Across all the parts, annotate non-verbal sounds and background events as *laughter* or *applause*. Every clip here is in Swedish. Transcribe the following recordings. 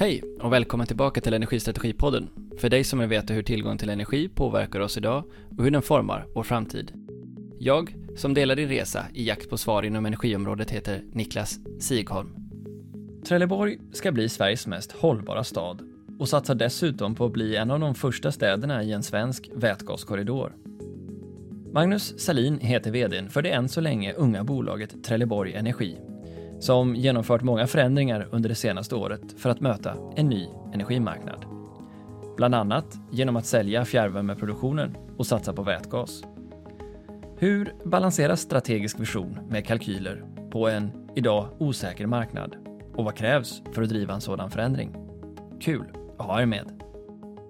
Hej och välkommen tillbaka till Energistrategipodden. För dig som vill veta hur tillgång till energi påverkar oss idag och hur den formar vår framtid. Jag, som delar din resa i jakt på svar inom energiområdet, heter Niklas Sigholm. Trelleborg ska bli Sveriges mest hållbara stad och satsar dessutom på att bli en av de första städerna i en svensk vätgaskorridor. Magnus Salin heter VDn för det än så länge unga bolaget Trelleborg Energi som genomfört många förändringar under det senaste året för att möta en ny energimarknad. Bland annat genom att sälja fjärrvärmeproduktionen och satsa på vätgas. Hur balanseras strategisk vision med kalkyler på en idag osäker marknad? Och vad krävs för att driva en sådan förändring? Kul att ha er med!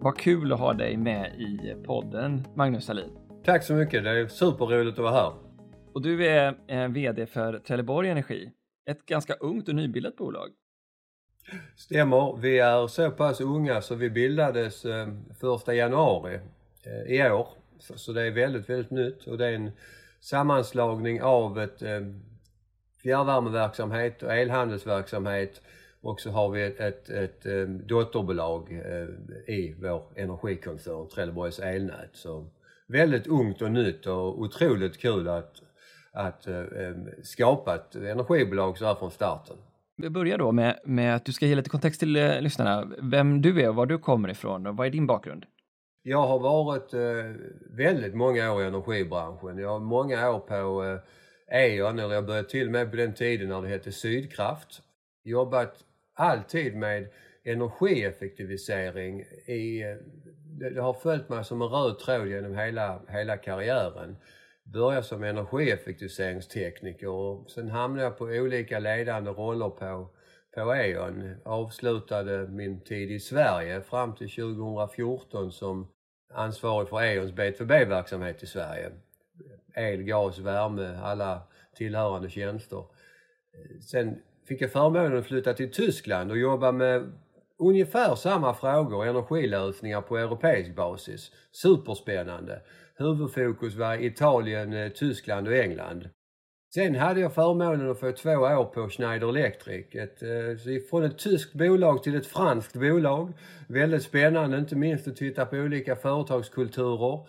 Vad kul att ha dig med i podden, Magnus Salin. Tack så mycket, det är superroligt att vara här. Och du är eh, VD för Trelleborg Energi ett ganska ungt och nybildat bolag. Stämmer. Vi är så pass unga så vi bildades eh, första januari eh, i år. Så det är väldigt, väldigt nytt och det är en sammanslagning av ett eh, fjärrvärmeverksamhet och elhandelsverksamhet och så har vi ett, ett, ett eh, dotterbolag i vår energikoncern Trelleborgs elnät. Så väldigt ungt och nytt och otroligt kul att att eh, skapa ett energibolag så här från starten. Vi börjar då med, med att du ska ge lite kontext till eh, lyssnarna. Vem du är och var du kommer ifrån och vad är din bakgrund? Jag har varit eh, väldigt många år i energibranschen. Jag har många år på eh, E.ON, eller jag började till och med på den tiden när det hette Sydkraft. Jobbat alltid med energieffektivisering i, eh, det, det har följt mig som en röd tråd genom hela, hela karriären började som energieffektiviseringstekniker och sen hamnade jag på olika ledande roller på, på E.ON. Avslutade min tid i Sverige fram till 2014 som ansvarig för E.ONs B2B-verksamhet i Sverige. El, gas, värme, alla tillhörande tjänster. Sen fick jag förmånen att flytta till Tyskland och jobba med ungefär samma frågor, energilösningar på europeisk basis. Superspännande huvudfokus var Italien, eh, Tyskland och England. Sen hade jag förmånen att få två år på Schneider Electric. Ett, eh, från ett tyskt bolag till ett franskt bolag. Väldigt spännande, inte minst att titta på olika företagskulturer.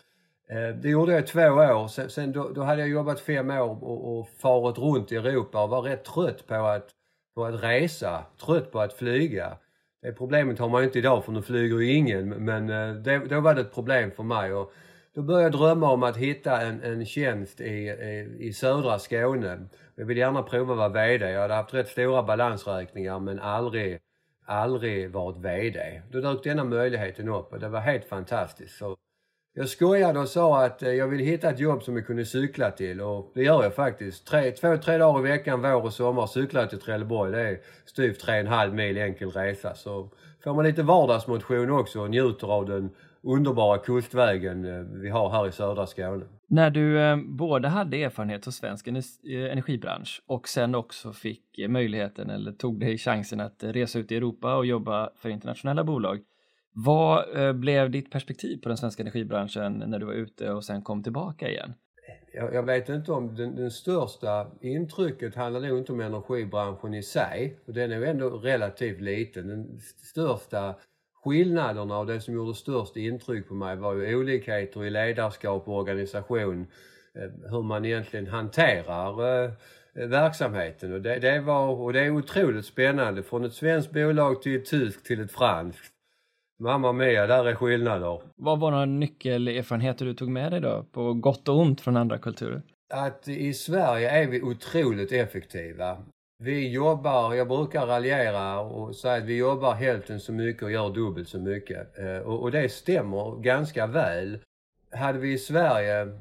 Eh, det gjorde jag i två år. Sen, sen då, då, hade jag jobbat fem år och, och farit runt i Europa och var rätt trött på att, på att resa, trött på att flyga. Det problemet har man ju inte idag för nu flyger ju ingen men eh, det, då var det ett problem för mig. Och då började jag drömma om att hitta en, en tjänst i, i, i södra Skåne. Jag ville gärna prova att vara VD. Jag hade haft rätt stora balansräkningar men aldrig, aldrig varit VD. Då dök denna möjligheten upp och det var helt fantastiskt. Så jag skojade och sa att eh, jag ville hitta ett jobb som jag kunde cykla till och det gör jag faktiskt. Tre, två, tre dagar i veckan, vår och sommar, cyklar jag till Trelleborg. Det är styvt tre och en halv mil enkel resa. Så får man lite vardagsmotion också och njuter av den underbara kustvägen eh, vi har här i södra Skåne. När du eh, både hade erfarenhet hos svensk eh, energibransch och sen också fick möjligheten eller tog dig chansen att resa ut i Europa och jobba för internationella bolag. Vad blev ditt perspektiv på den svenska energibranschen när du var ute och sen kom tillbaka igen? Jag, jag vet inte om den, den, största intrycket handlar nog inte om energibranschen i sig, för den är ju ändå relativt liten. Den största skillnaderna och det som gjorde störst intryck på mig var ju olikheter i ledarskap och organisation. Eh, hur man egentligen hanterar eh, verksamheten och det, det, var, och det är otroligt spännande. Från ett svenskt bolag till ett tyskt till ett franskt. Mamma mia, där är skillnader. Vad var några nyckelerfarenheter du tog med dig då, på gott och ont från andra kulturer? Att i Sverige är vi otroligt effektiva. Vi jobbar, jag brukar raljera och säga att vi jobbar hälften så mycket och gör dubbelt så mycket. Eh, och, och det stämmer ganska väl. Hade vi i Sverige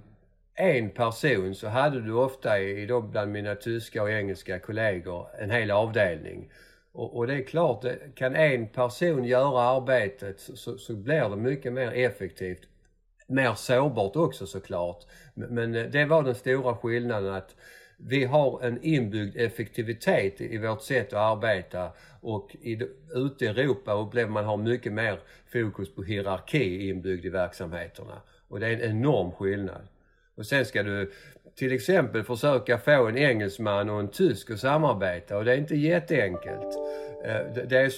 en person så hade du ofta i, då bland mina tyska och engelska kollegor en hel avdelning. Och, och det är klart, eh, kan en person göra arbetet så, så, så blir det mycket mer effektivt. Mer sårbart också såklart. Men, men det var den stora skillnaden att vi har en inbyggd effektivitet i vårt sätt att arbeta och i, ute i Europa upplever man har mycket mer fokus på hierarki inbyggd i verksamheterna. Och det är en enorm skillnad. Och sen ska du till exempel försöka få en engelsman och en tysk att samarbeta och det är inte jätteenkelt. Eh, det är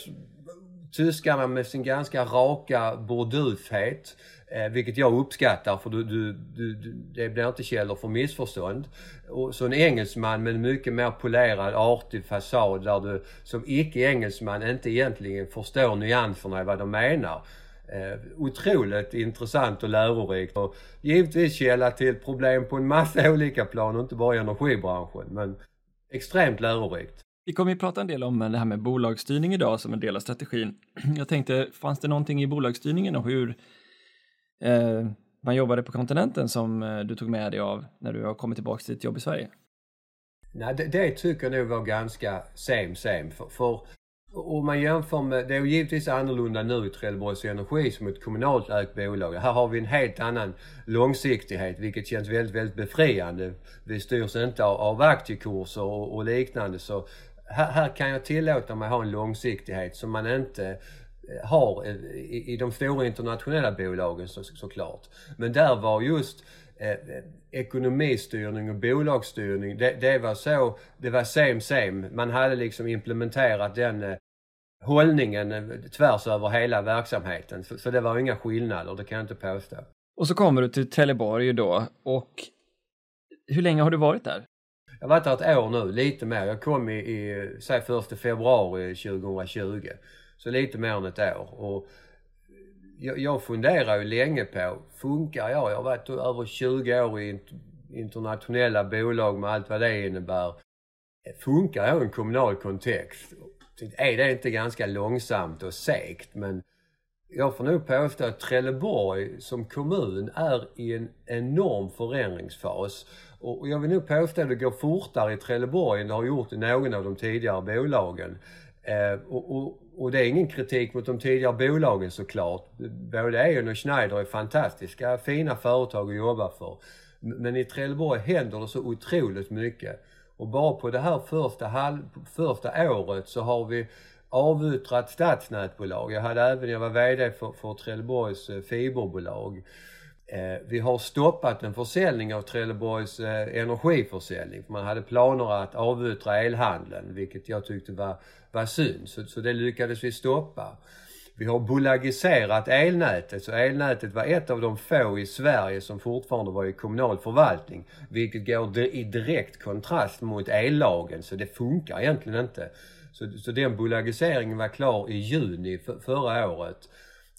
tyskarna med sin ganska raka burdushet Eh, vilket jag uppskattar för du, du, du, det blir inte källor för missförstånd. Och så en engelsman med en mycket mer polerad, artig fasad där du som icke-engelsman inte egentligen förstår nyanserna i vad de menar. Eh, otroligt intressant och lärorikt och givetvis källa till problem på en massa *laughs* olika plan och inte bara i energibranschen. Men extremt lärorikt. Vi kommer ju prata en del om det här med bolagsstyrning idag som en del av strategin. *clears throat* Jag tänkte, fanns det någonting i bolagsstyrningen och hur eh, man jobbade på kontinenten som eh, du tog med dig av när du har kommit tillbaka till ditt jobb i Sverige? Nej, det, det tycker jag nog var ganska same same. För, för om man jämför med, det är ju givetvis annorlunda nu i Trelleborgs Energi som ett kommunalt ägt bolag. Här har vi en helt annan långsiktighet vilket känns väldigt, väldigt befriande. Vi styrs inte av, av aktiekurser och, och liknande så här, här, kan jag tillåta mig ha en långsiktighet som man inte eh, har i, i de stora internationella bolagen så, såklart. Men där var just eh, ekonomistyrning och bolagsstyrning, det, det, var så, det var same same. Man hade liksom implementerat den eh, hållningen eh, tvärs över hela verksamheten. Så, så det var inga skillnader, det kan jag inte påstå. Och så kommer du till Trelleborg då och hur länge har du varit där? Jag har varit där ett år nu, lite mer. Jag kom i, i säg 1 februari 2020. Så lite mer än ett år. Och jag, jag funderar ju länge på, funkar jag? Jag har varit över 20 år i internationella bolag med allt vad det innebär. Funkar jag i en kommunal kontext? Är det inte ganska långsamt och segt? Men jag får nog påstå att Trelleborg som kommun är i en enorm förändringsfas. Och jag vill nog påstå att det går fortare i Trelleborg än det har gjort i någon av de tidigare bolagen. Eh, och, och, och, det är ingen kritik mot de tidigare bolagen såklart. Både Eon och Schneider är fantastiska, fina företag att jobba för. Men i Trelleborg händer det så otroligt mycket. Och bara på det här första, halv, första året så har vi avyttrat stadsnätbolag. Jag hade även, jag var VD för, för Trelleborgs eh, fiberbolag. Eh, vi har stoppat en försäljning av Trelleborgs eh, energiförsäljning. Man hade planer att avyttra elhandeln, vilket jag tyckte var, var synd. Så, så det lyckades vi stoppa. Vi har bolagiserat elnätet, så elnätet var ett av de få i Sverige som fortfarande var i kommunal förvaltning. Vilket går i direkt kontrast mot ellagen, så det funkar egentligen inte. Så, så den bolagiseringen var klar i juni för, förra året.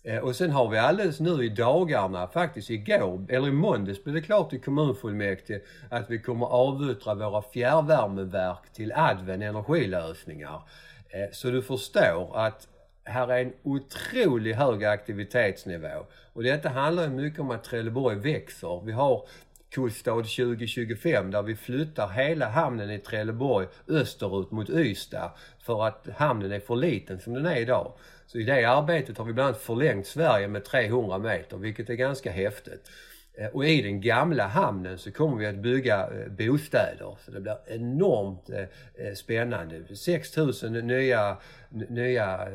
Eh, och sen har vi alldeles nu i dagarna, faktiskt igår, eller i måndags blev det klart i kommunfullmäktige att vi kommer avyttra våra fjärrvärmeverk till Adven energilösningar. Eh, så du förstår att här är en otroligt hög aktivitetsnivå. Och detta handlar ju mycket om att Trelleborg växer. Vi har Kuststad 2025 där vi flyttar hela hamnen i Trelleborg österut mot Ystad för att hamnen är för liten som den är idag. Så i det arbetet har vi bland annat förlängt Sverige med 300 meter vilket är ganska häftigt. Eh, och i den gamla hamnen så kommer vi att bygga eh, bostäder. Så det blir enormt eh, spännande. 6000 nya, nya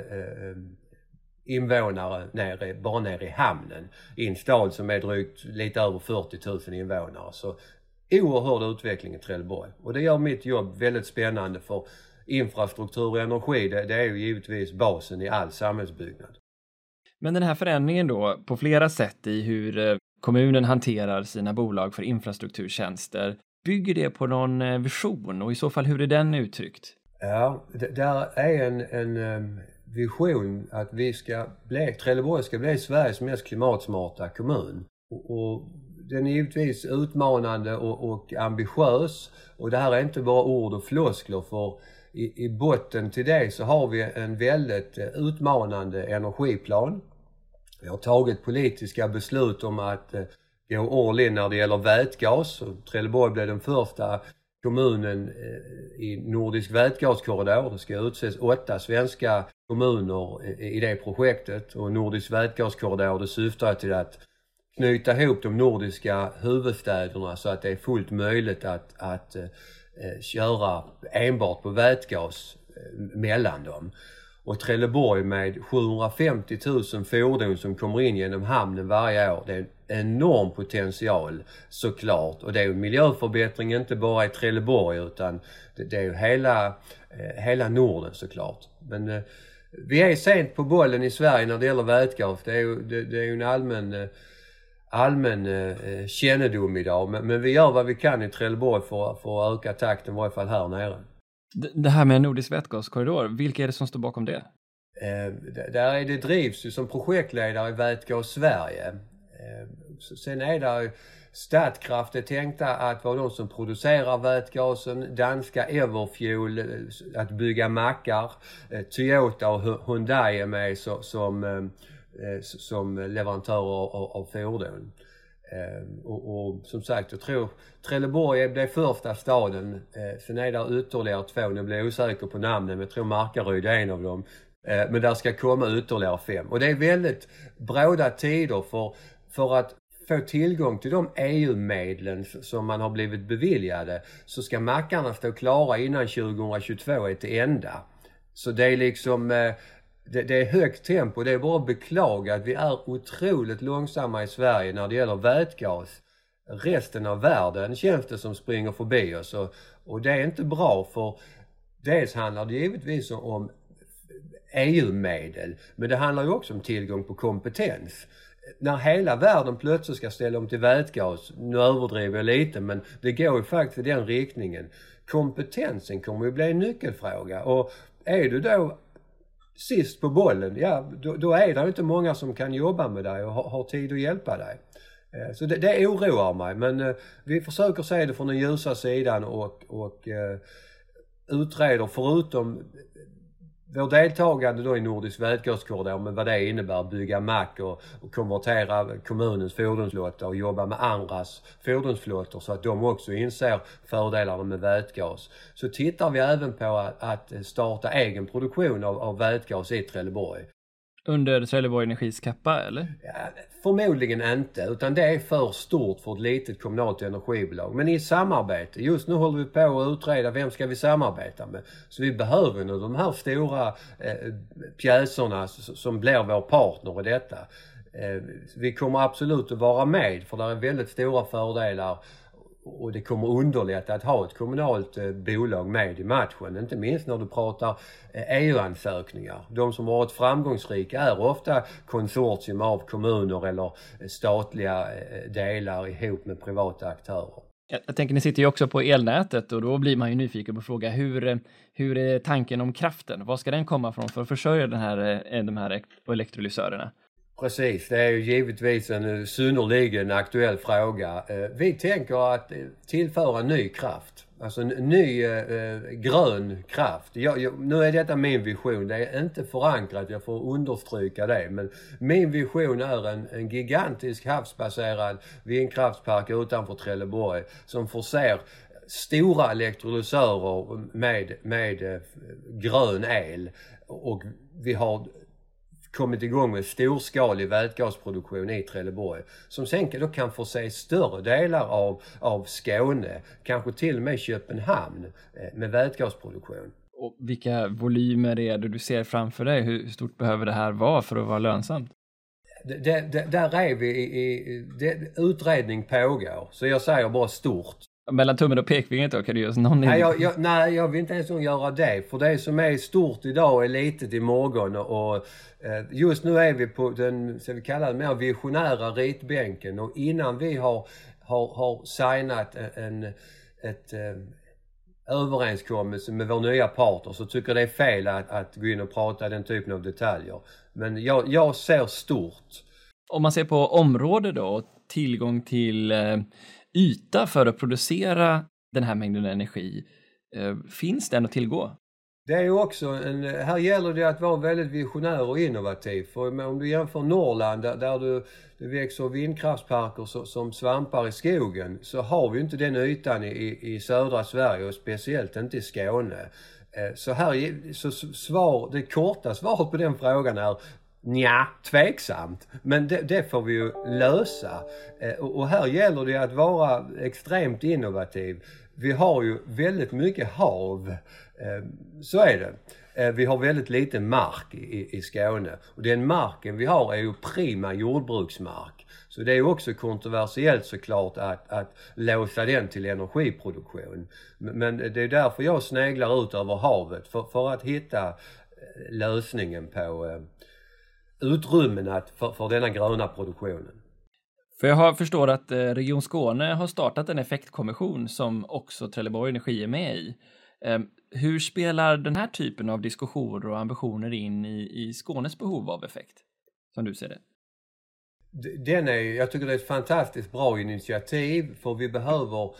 invånare nere, bara nere i hamnen. I en stad som är drygt lite över 40 000 invånare. Så oerhörd utveckling i Trelleborg. Och det gör mitt jobb väldigt spännande för infrastruktur och energi det, det är ju givetvis basen i all samhällsbyggnad. Men den här förändringen då på flera sätt i hur eh, kommunen hanterar sina bolag för infrastrukturtjänster, bygger det på någon eh, vision och i så fall hur är den uttryckt? Ja, det där är en, en ehm, vision att vi ska bli, Trelleborg ska bli Sveriges mest klimatsmarta kommun. Och, och den är givetvis utmanande och, och ambitiös och det här är inte bara ord och floskler för i, i botten till det så har vi en väldigt eh, utmanande energiplan. Vi har tagit politiska beslut om att eh, gå all in när det gäller vätgas. Trelleborg blev den första kommunen eh, i Nordisk vätgaskorridor. Det ska utses åtta svenska kommuner i det projektet och Nordisk vätgaskorridor det syftar till att knyta ihop de nordiska huvudstäderna så att det är fullt möjligt att, att Eh, köra enbart på vätgas eh, mellan dem. Och Trelleborg med 750 000 fordon som kommer in genom hamnen varje år. Det är en enorm potential såklart. Och det är en miljöförbättring inte bara i Trelleborg utan det, är ju hela, eh, hela Norden såklart. Men vi är sent på bollen i Sverige när det gäller vätgas. Det är ju, det, det är en allmän, eh, allmän eh, kännedom idag. Men, men, vi gör vad vi kan i Trelleborg för, för att öka takten, i varje fall här nere. Det här med en nordisk vätgaskorridor, vilka är det som står bakom det? Eh, där är det drivs ju som projektledare i Vätgas Sverige. Eh, sen är det Statkraft är tänkta att vara de som producerar vätgasen. Danska Everfuel eh, att bygga mackar. Eh, Toyota och Hyundai är med som, eh, Eh, som leverantörer av fordon. Ehm, och, och, som sagt, jag tror Trelleborg blir första staden. Eh, sen är det ytterligare två, nu blir jag osäker på namnen, men jag tror Markaryd är en av dem. Eh, men där ska komma ytterligare fem. Och det är väldigt bråda tider för, för att få tillgång till de EU-medlen som man har blivit beviljade så ska mackarna stå klara innan 2022 är till ända. Så det är liksom eh, det, det, är högt tempo. Det är bara att beklaga att vi är otroligt långsamma i Sverige när det gäller vätgas. Resten av världen känns det som springer förbi oss och, och det är inte bra för dels handlar det givetvis om EU-medel men det handlar ju också om tillgång på kompetens när hela världen plötsligt ska ställa om till vätgas, nu överdriver jag lite men det går ju faktiskt i den riktningen. Kompetensen kommer ju bli en nyckelfråga och är du då sist på bollen, ja då, då är det inte många som kan jobba med dig och har, har tid att hjälpa dig. Eh, så det, det oroar mig men eh, vi försöker se det från den ljusa sidan och, och eh, utreder förutom vår deltagande då i Nordisk vätgaskorridor med vad det innebär, bygga mack och, och konvertera kommunens fordonsflotta och jobba med andras fordonsflottor så att de också inser fördelarna med vätgas. Så tittar vi även på att, att starta egen produktion av, av vätgas i Trelleborg. Under Trelleborg Energis kappa eller? Ja, förmodligen inte utan det är för stort för ett litet kommunalt energibolag. Men i samarbete, just nu håller vi på att utreda vem ska vi samarbeta med. Så vi behöver nu de här stora eh, pjäserna som blir vår partner i detta. Eh, vi kommer absolut att vara med för det är väldigt stora fördelar och det kommer underlätta att ha ett kommunalt eh, bolag med i matchen. Inte minst när du pratar eh, EU-ansökningar. De som har varit framgångsrika är ofta konsortium av kommuner eller eh, statliga delar ihop med privata aktörer. Jag tänker ni sitter ju också på elnätet och då blir man ju nyfiken på att fråga hur, hur är tanken om kraften? Var ska den komma från för att försörja den här, de här elektrolysörerna? Precis, det är ju givetvis en eh, synnerligen aktuell fråga. Eh, vi tänker att eh, tillföra ny kraft. Alltså en ny eh, grön kraft. Jag, jag, nu är detta min vision. Det är inte förankrat, jag får understryka det. Men min vision är en, en gigantisk havsbaserad vindkraftspark utanför Trelleborg som förser stora elektrolysörer med, med grön el. Och vi har kommit igång med storskalig vätgasproduktion i Trelleborg som sen då kan förse större delar av, av Skåne, kanske till och med Köpenhamn eh, med vätgasproduktion. Och vilka volymer är det du ser framför dig? Hur stort behöver det här vara för att vara lönsamt? Det, det, där är vi i, i det, utredning pågår, så jag säger bara stort. Mellan tummen och pekfingret då? Kan du oss någon nej jag, jag, nej, jag vill inte ens göra det. För det som är stort idag är litet imorgon. Och, eh, just nu är vi på den, ska vi kalla det mer visionära ritbänken. Och innan vi har, har, har signat en, ett, eh, överenskommelse med vår nya partner så tycker jag det är fel att, att gå in och prata den typen av detaljer. Men jag, jag ser stort. Om man ser på område då, tillgång till eh, yta för att producera den här mängden energi. Eh, finns den att tillgå? Det är ju också en, här gäller det att vara väldigt visionär och innovativ. För om du jämför Norrland där, där du, det växer vindkraftsparker så, som svampar i skogen så har vi inte den ytan i, i södra Sverige och speciellt inte i Skåne. Eh, så här, så svar, det korta svaret på den frågan är Nja, tveksamt. Men det, det, får vi ju lösa. Eh, och här gäller det att vara extremt innovativ. Vi har ju väldigt mycket hav. Eh, så är det. Eh, vi har väldigt lite mark i, i Skåne. Och den marken vi har är ju prima jordbruksmark. Så det är också kontroversiellt såklart att, att låsa den till energiproduktion. Men det är därför jag sneglar ut över havet. För, för att hitta lösningen på utrymmena för, för denna gröna produktionen. För jag har förstår att Region Skåne har startat en effektkommission som också Trelleborg Energi är med i. Ehm, hur spelar den här typen av diskussioner och ambitioner in i, i Skånes behov av effekt, som du ser det? Den är, jag tycker det är ett fantastiskt bra initiativ för vi behöver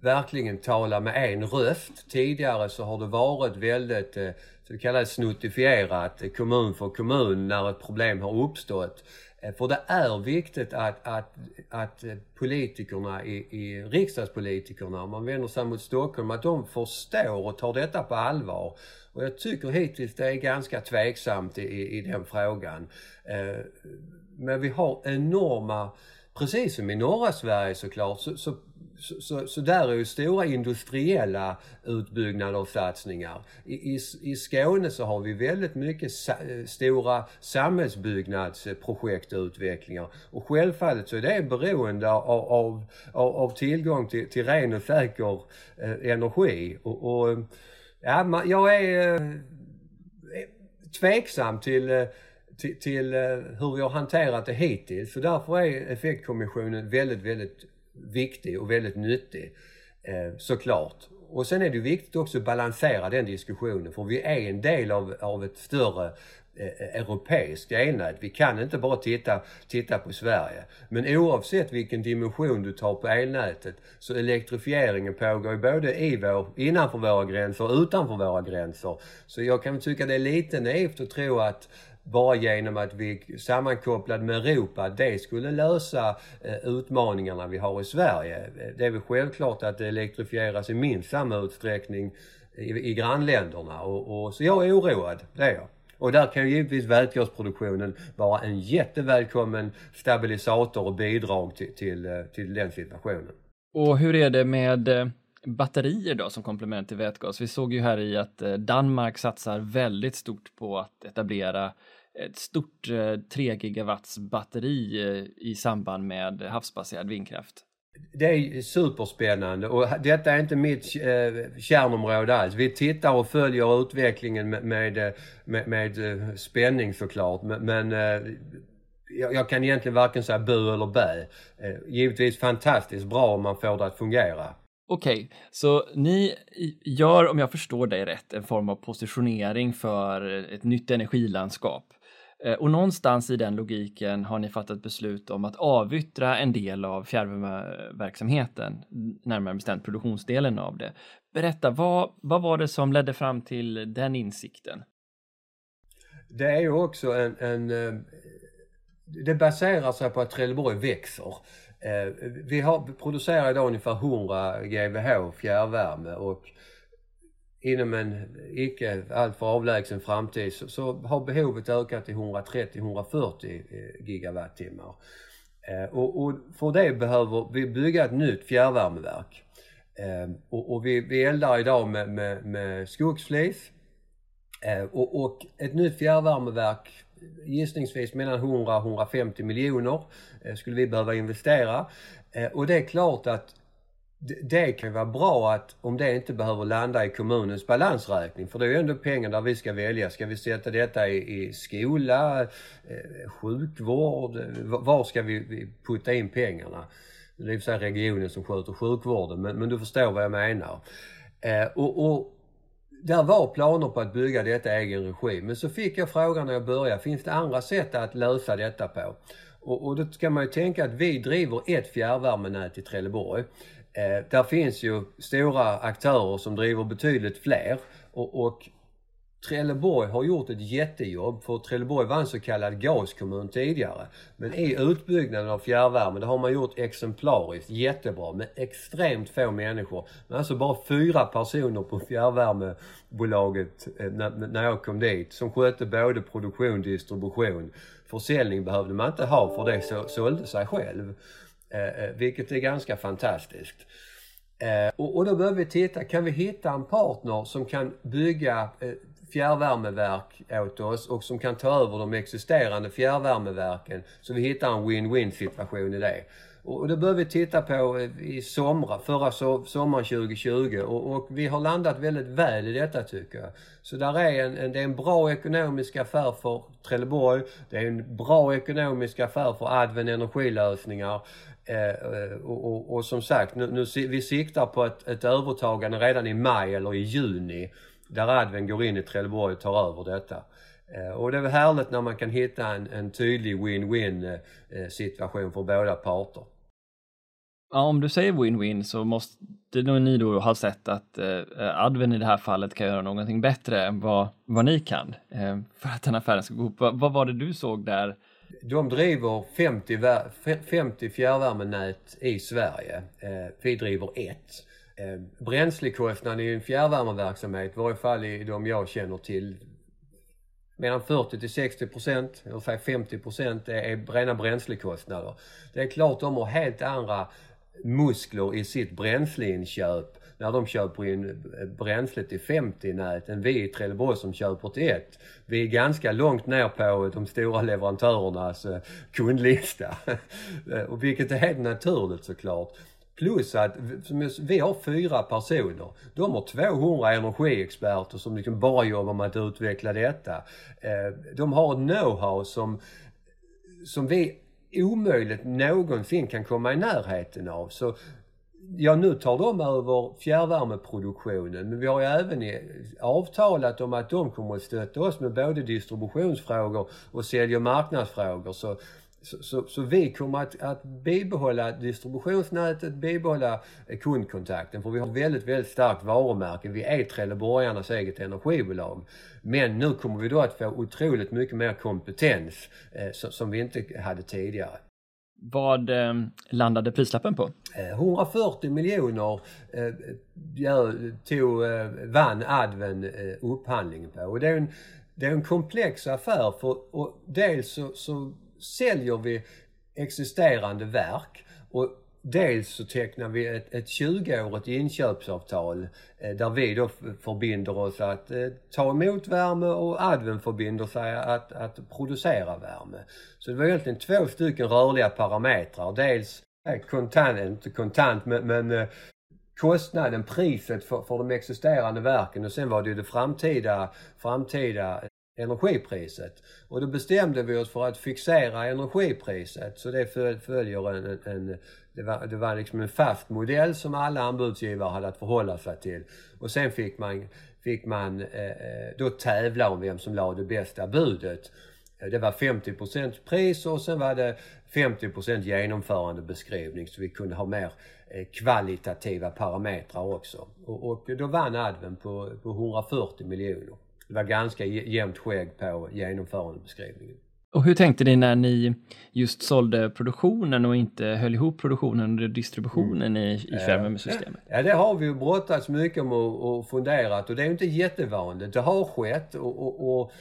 verkligen tala med en röst. Tidigare så har det varit väldigt eh, så kallat snuttifierat eh, kommun för kommun när ett problem har uppstått. Eh, för det är viktigt att, att, att eh, politikerna, i, i riksdagspolitikerna, om man vänder sig mot Stockholm, att de förstår och tar detta på allvar. Och jag tycker hittills det är ganska tveksamt i, i den frågan. Men vi har enorma, precis som i norra Sverige såklart, så, så så, så, så, där är ju stora industriella utbyggnader och satsningar. I, i, I Skåne så har vi väldigt mycket sa, eh, stora samhällsbyggnadsprojekt och utvecklingar. Och självfallet så är det beroende av, av, av, av tillgång till, till ren och säker eh, energi. Och, och, ja, man, jag är eh, eh, tveksam till eh, till, till, eh, hur vi har hanterat det hittills. Så därför är effektkommissionen väldigt, väldigt viktig och väldigt nyttig eh, såklart. Och sen är det viktigt också att balansera den diskussionen för vi är en del av, av ett större eh, europeiskt elnät. Vi kan inte bara titta, titta på Sverige. Men oavsett vilken dimension du tar på elnätet så elektrifieringen pågår ju både i vår, innanför våra gränser och utanför våra gränser. Så jag kan tycka det är lite naivt att tro att bara genom att vi sammankopplade med Europa, det skulle lösa eh, utmaningarna vi har i Sverige. Det är väl självklart att det elektrifieras i minst samma utsträckning i, i grannländerna och, och, så jag är oroad, det är jag. Och där kan ju givetvis vätgasproduktionen vara en jättevälkommen stabilisator och bidrag till, till, eh, till den situationen. Och hur är det med eh, batterier då som komplement till vätgas? Vi såg ju här i att eh, Danmark satsar väldigt stort på att etablera ett stort eh, 3 gigawatts batteri eh, i samband med havsbaserad vindkraft. Det är superspännande och detta är inte mitt kärnområde alls. Vi tittar och följer utvecklingen med, med, med, med spänning såklart. Men jag kan egentligen varken säga bu eller bä. Givetvis fantastiskt bra om man får det att fungera. Okej, okay, så ni gör, om jag förstår dig rätt, en form av positionering för ett nytt energilandskap. Eh, och någonstans i den logiken har ni fattat beslut om att avyttra en del av fjärrvärmeverksamheten, närmare bestämt produktionsdelen av det. Berätta, vad, vad var det som ledde fram till den insikten? Det är ju också en, en eh, det baserar sig på att Trelleborg växer. Eh, vi har, producerar idag ungefär 100 GWh fjärrvärme och inom en icke alltför avlägsen framtid så, så har behovet ökat till 130-140 eh, gigawattimmar. Eh, och, och, för det behöver vi bygga ett nytt fjärrvärmeverk. Eh, och, och vi, vi eldar idag med, med, med skogsflis. Eh, och, och, ett nytt fjärrvärmeverk gissningsvis mellan 100 och 150 miljoner eh, skulle vi behöva investera. Eh, och det är klart att det kan vara bra att om det inte behöver landa i kommunens balansräkning för det är ju ändå pengar där vi ska välja. Ska vi sätta detta i, i skola, eh, sjukvård? Var ska vi putta in pengarna? Det är i och för sig regionen som sköter sjukvården men, men du förstår vad jag menar. Och, och där var planer på att bygga detta i egen regi men så fick jag frågan när jag började, finns det andra sätt att lösa detta på? Och, och då ska man ju tänka att vi driver ett fjärrvärmenät i Trelleborg. Eh, där finns ju stora aktörer som driver betydligt fler och, och Trelleborg har gjort ett jättejobb för Trelleborg var en så kallad gaskommun tidigare. Men i utbyggnaden av fjärrvärme, det har man gjort exemplariskt jättebra med extremt få människor. Men alltså bara fyra personer på fjärrvärmebolaget eh, när, jag kom dit som skötte både produktion, distribution. Försäljning behövde man inte ha för det sålde sig själv. Eh, eh, vilket är ganska fantastiskt. Och, och då behöver vi titta, kan vi hitta en partner som kan bygga fjärrvärmeverk åt oss och som kan ta över de existerande fjärrvärmeverken så vi hittar en win-win situation i det. Och det började vi titta på eh, i somra, förra sommaren 2020 och, och, vi har landat väldigt väl i detta tycker jag. Så där är en, en, det är en bra ekonomisk affär för Trelleborg. Det är en bra ekonomisk affär för Adven Energilösningar. Eh, eh, och, och, och, som sagt, nu, nu, vi siktar på ett, ett övertagande redan i maj eller i juni. Där Adven går in i Trelleborg och tar över detta. Eh, och det är väl härligt när man kan hitta en, en tydlig win-win eh, situation för båda parter. Ja, om du säger win-win så måste ni då ha sett att eh, Adven i det här fallet kan göra någonting bättre än vad, vad ni kan för att den affären ska gå ihop. Vad, vad var det du såg där? De driver 50, 50 fjärrvärmenät i Sverige. Vi driver ett. Eh, Bränslekostnaden i en fjärrvärmeverksamhet, i varje fall i de jag känner till, mellan 40 till 60 procent, ungefär 50 procent är rena bränslekostnader. Det är klart de har helt andra muskler i sitt bränsleinköp när de köper in eh, bränsle till 50 nät än vi i Trelleborg som köper till ett. Vi är ganska långt ner på eh, de stora leverantörernas kundlista. *laughs* vilket är helt naturligt såklart. Plus att vi har fyra personer. De har 200 energiexperter som liksom bara jobbar med att utveckla detta. Eh, de har ett know-how som, som vi omöjligt någonsin kan komma i närheten av. Så Ja, nu tar de över fjärrvärmeproduktionen men vi har ju även avtalat om att de kommer att stötta oss med både distributionsfrågor och sälj och marknadsfrågor. Så så, så, så, vi kommer att, att bibehålla distributionsnätet, bibehålla kundkontakten för vi har väldigt, väldigt starkt varumärke. Vi är Trelleborgarnas eget energibolag. Men nu kommer vi då att få otroligt mycket mer kompetens eh, som vi inte hade tidigare. Vad eh, landade prislappen på? 140 eh, miljoner eh, tog, eh, vann Adven eh, upphandlingen på. Och det är en, det är en komplex affär för och dels så, så säljer vi existerande verk och dels så tecknar vi ett, ett 20-årigt inköpsavtal eh, där vi då förbinder oss att eh, ta emot värme och Adven förbinder sig att, att producera värme. Så det var egentligen två stycken rörliga parametrar. Dels eh, kontant, eh, inte kontant men, men eh, kostnaden, priset för, för de existerande verken och sen var det ju det framtida, framtida energipriset. Och då bestämde vi oss för att fixera energipriset så det följer en, en det, var, det var liksom en fast modell som alla anbudsgivare hade att förhålla sig till. Och sen fick man, fick man eh, eh då tävla om vem som lade det bästa budet. Eh, det var 50% pris och sen var det 50% genomförandebeskrivning så vi kunde ha mer eh, kvalitativa parametrar också. Och, och då vann Adven på, på 140 miljoner det var ganska jämnt skägg på genomförandebeskrivningen. Och hur tänkte ni när ni just sålde produktionen och inte höll ihop produktionen och distributionen mm. i, i fjärrvärmesystemet? Ja, det har vi ju brottats mycket om och, och funderat och det är inte jättevanligt. Det har skett och, och, och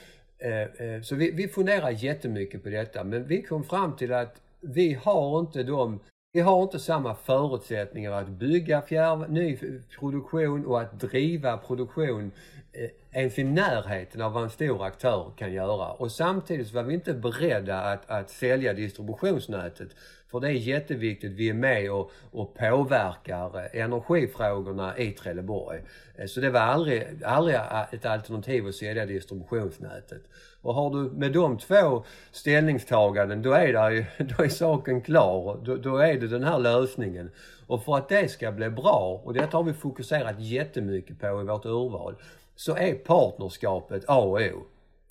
eh, eh, så vi, vi funderar jättemycket på detta men vi kom fram till att vi har inte de vi har inte samma förutsättningar att bygga fjärr, ny produktion och att driva produktion Eh, ens i närheten av vad en stor aktör kan göra. Och samtidigt var vi inte beredda att, att sälja distributionsnätet. För det är jätteviktigt, vi är med och, och påverkar eh, energifrågorna i Trelleborg. Eh, så det var aldrig, aldrig ett alternativ att sälja distributionsnätet. Och har du med de två ställningstaganden, då är, där, *laughs* då är saken klar. Då, då är det den här lösningen. Och för att det ska bli bra, och detta har vi fokuserat jättemycket på i vårt urval, så är partnerskapet A och O.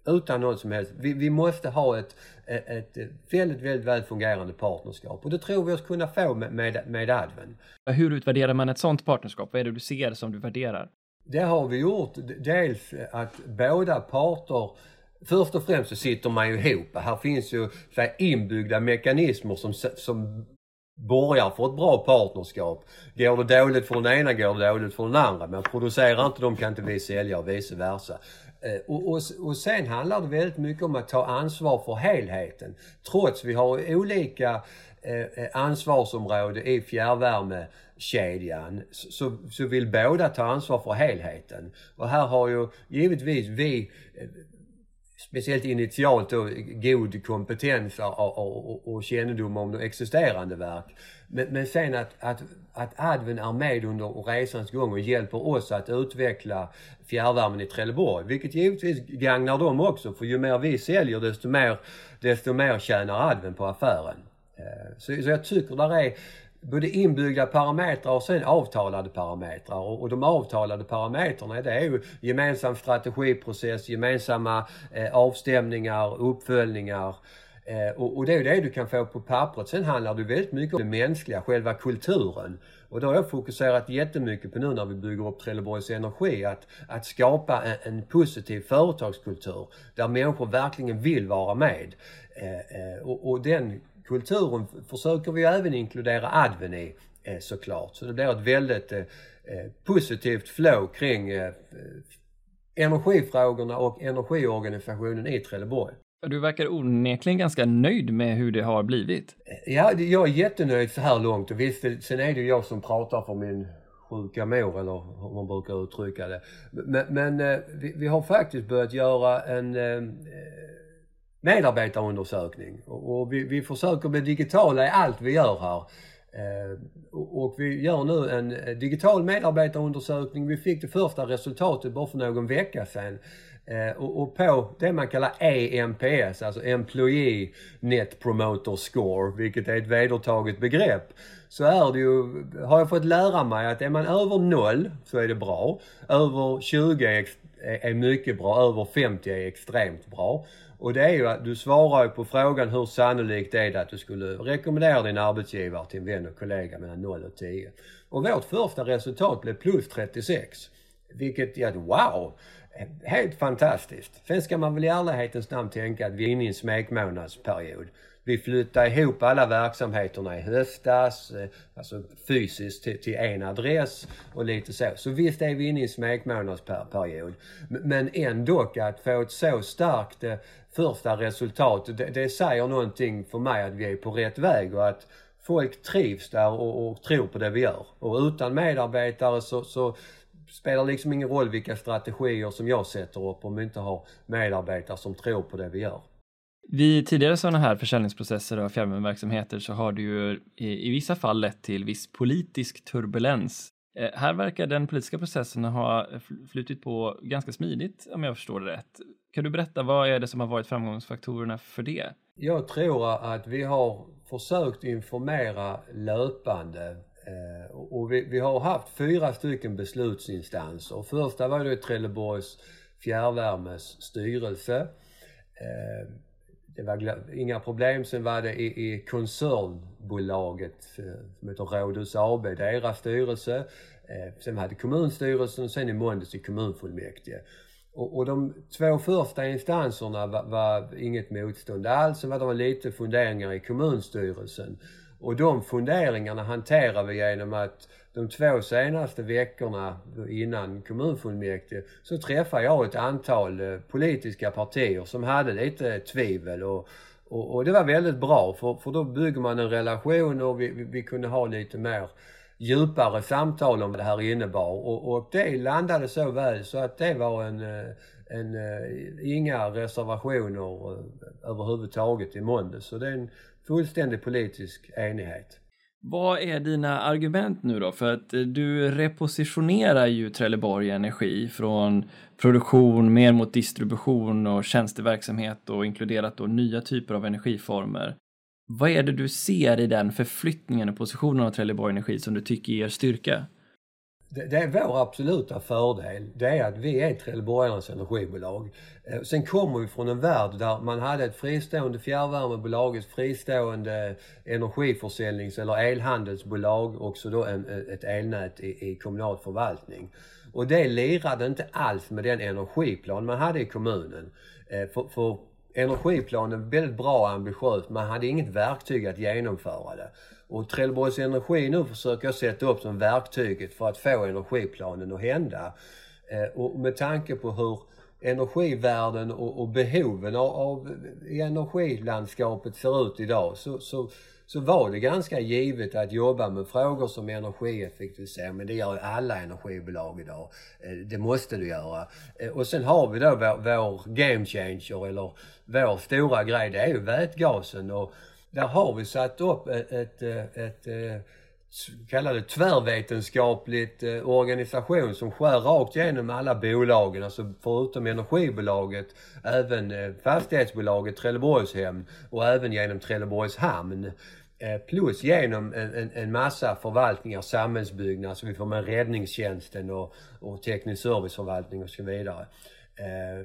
Utan något som helst. Vi, vi måste ha ett, ett, ett väldigt, väldigt väl fungerande partnerskap och det tror vi oss kunna få med, med, med Adven. Hur utvärderar man ett sådant partnerskap? Vad är det du ser som du värderar? Det har vi gjort. Dels att båda parter Först och främst så sitter man ju ihop. Här finns ju så inbyggda mekanismer som, som borgar för ett bra partnerskap. Går det dåligt för den ena går det dåligt för den andra. Men producerar inte de kan inte vi sälja och vice versa. Eh, och, och, och sen handlar det väldigt mycket om att ta ansvar för helheten. Trots vi har olika eh, eh ansvarsområde i fjärrvärmekedjan så, så vill båda ta ansvar för helheten. Och här har ju givetvis vi eh, speciellt initialt då, god kompetens och, och, och, och kännedom om existerande verk. Men, men sen att, att, att Adven är med under resans gång och hjälper oss att utveckla fjärrvärmen i Trelleborg. Vilket givetvis gagnar dem också för ju mer vi säljer desto mer, desto mer tjänar Adven på affären. Eh, så, så jag tycker där är både inbyggda parametrar och sen avtalade parametrar. Och, och de avtalade parametrarna det är ju gemensam strategiprocess, gemensamma eh, avstämningar, uppföljningar. Eh, och, och, det är ju det du kan få på pappret. Sen handlar det väldigt mycket om det mänskliga, själva kulturen. Och då har jag fokuserat jättemycket på nu när vi bygger upp Trelleborgs Energi att, att skapa en, en positiv företagskultur där människor verkligen vill vara med. Eh, eh, och, och den kulturen försöker vi även inkludera Adven i eh, såklart. Så det blir ett väldigt eh, eh, positivt flow kring energifrågorna och energiorganisationen i Trelleborg. Du verkar onekligen ganska nöjd med hur det har blivit. Ja, jag är jättenöjd så här långt och visst, sen är det jag som pratar för min sjuka mor eller hur man brukar uttrycka det. Men, men vi, vi, har faktiskt börjat göra en medarbetarundersökning och vi, vi försöker bli digitala i allt vi gör här. Eh, och vi gör nu en eh, digital medarbetarundersökning. Vi fick det första resultatet bara för någon vecka sedan. Eh, och på det man kallar EMPS, alltså Employee Net Promoter Score, vilket är ett vedertaget begrepp, så är det ju, har jag fått lära mig att är man över 0 så är det bra. Över 20 är, är mycket bra, över 50 är extremt bra. Och det är ju att du svarar ju på frågan hur sannolikt är det att du skulle rekommendera din arbetsgivare till en vän och kollega mellan 0 och 10. Och vårt första resultat blev plus 36. Vilket, ja wow! Helt fantastiskt. Sen ska man väl i ärlighetens namn tänka att vi är inne i en smekmånadsperiod. Vi flyttade ihop alla verksamheterna i höstas, eh, alltså fysiskt till, till en adress och lite så. Så visst är vi inne i en smekmånadsperiod. Men ändå att få ett så starkt eh, första resultat, det, det säger någonting för mig att vi är på rätt väg och att folk trivs där och, och tror på det vi gör. Och utan medarbetare så, så spelar liksom ingen roll vilka strategier som jag sätter upp om vi inte har medarbetare som tror på det vi gör. Vid tidigare sådana här försäljningsprocesser av fjärrvärmeverksamheter så har det ju i, i, vissa fall lett till viss politisk turbulens. Eh, här verkar den politiska processen ha flutit på ganska smidigt om jag förstår det rätt. Kan du berätta vad är det som har varit framgångsfaktorerna för det? Jag tror att vi har försökt informera löpande eh, och vi, vi, har haft fyra stycken beslutsinstanser. Första var det Trelleborgs fjärrvärmes styrelse. Eh, det var inga problem. Sen var det i, i koncernbolaget eh, som heter Rådhus AB, deras styrelse. Eh, sen hade kommunstyrelsen och sen i måndags i kommunfullmäktige. Och, och de två första instanserna var, var inget motstånd alls. Sen var det lite funderingar i kommunstyrelsen. Och de funderingarna hanterar vi genom att de två senaste veckorna innan kommunfullmäktige så träffade jag ett antal eh, politiska partier som hade lite tvivel och, och, och det var väldigt bra för, för då bygger man en relation och vi, vi, vi kunde ha lite mer djupare samtal om vad det här innebar och, och det landade så väl så att det var en, eh, en, eh, inga reservationer överhuvudtaget i måndags. Så det är en fullständig politisk enighet. Vad är dina argument nu då? För att eh, du repositionerar ju Trelleborg Energi från produktion mer mot distribution och tjänsteverksamhet och inkluderat då nya typer av energiformer. Vad är det du ser i den förflyttningen och positionen av Trelleborg Energi som du tycker ger styrka? Det, det, är vår absoluta fördel. Det är att vi är Trelleborgarnas energibolag. Eh, sen kommer vi från en värld där man hade ett fristående fjärrvärmebolag, ett fristående energiförsäljnings eller elhandelsbolag och så då en, eh, ett elnät i, i kommunal förvaltning. Och det lirade inte alls med den energiplan man hade i kommunen. Eh, för, för energiplanen var väldigt bra och ambitiös, man hade inget verktyg att genomföra det. Och Trelleborgs Energi nu försöker jag sätta upp som verktyget för att få energiplanen att hända. Eh, och med tanke på hur, energivärden och, och behoven av, av energilandskapet ser ut idag så, så, så var det ganska givet att jobba med frågor som energieffektivisering. Men det gör ju alla energibolag idag. Eh, det måste du göra. Eh, och sen har vi då vår, vår game changer eller vår stora grej. Det är ju vätgasen. Och där har vi satt upp ett, ett, eh, ett, eh, ett kalla det tvärvetenskapligt eh, organisation som skär rakt igenom alla bolagen, alltså förutom energibolaget även fastighetsbolaget Trelleborgshem och även genom Trelleborgs hamn. Plus genom en, en, en massa förvaltningar, samhällsbyggnad, så vi får med räddningstjänsten och, och teknisk serviceförvaltning och så vidare.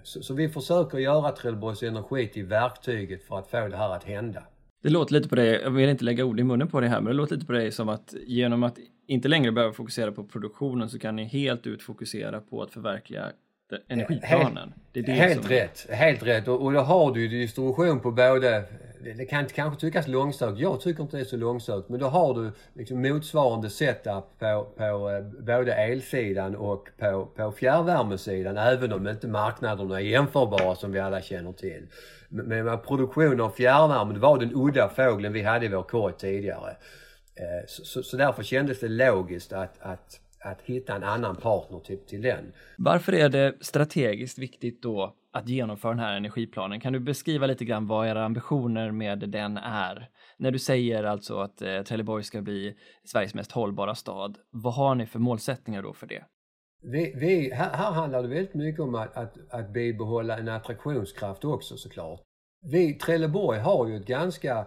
Så, så vi försöker göra Trelleborgs Energi till verktyget för att få det här att hända. Det låter lite på dig, jag vill inte lägga ord i munnen på dig här, men det låter lite på dig som att genom att inte längre behöva fokusera på produktionen så kan ni helt ut fokusera på att förverkliga energiplanen. Det det helt rätt, helt rätt. Och, och då har du ju distribution på både det kan kanske tyckas långsökt. Jag tycker inte det är så långsökt. Men då har du liksom motsvarande setup på, på eh, både elsidan och på, på fjärrvärmesidan. Även om inte marknaderna är jämförbara som vi alla känner till. Men med produktion av fjärrvärme, det var den udda fågeln vi hade i vår korg tidigare. Eh, så, så, så därför kändes det logiskt att, att att hitta en annan partner till, till den. Varför är det strategiskt viktigt då att genomföra den här energiplanen? Kan du beskriva lite grann vad era ambitioner med den är? När du säger alltså att eh, Trelleborg ska bli Sveriges mest hållbara stad, vad har ni för målsättningar då för det? Vi, vi, här, här handlar det väldigt mycket om att, att, att bibehålla en attraktionskraft också såklart. Vi, Trelleborg har ju ett ganska eh,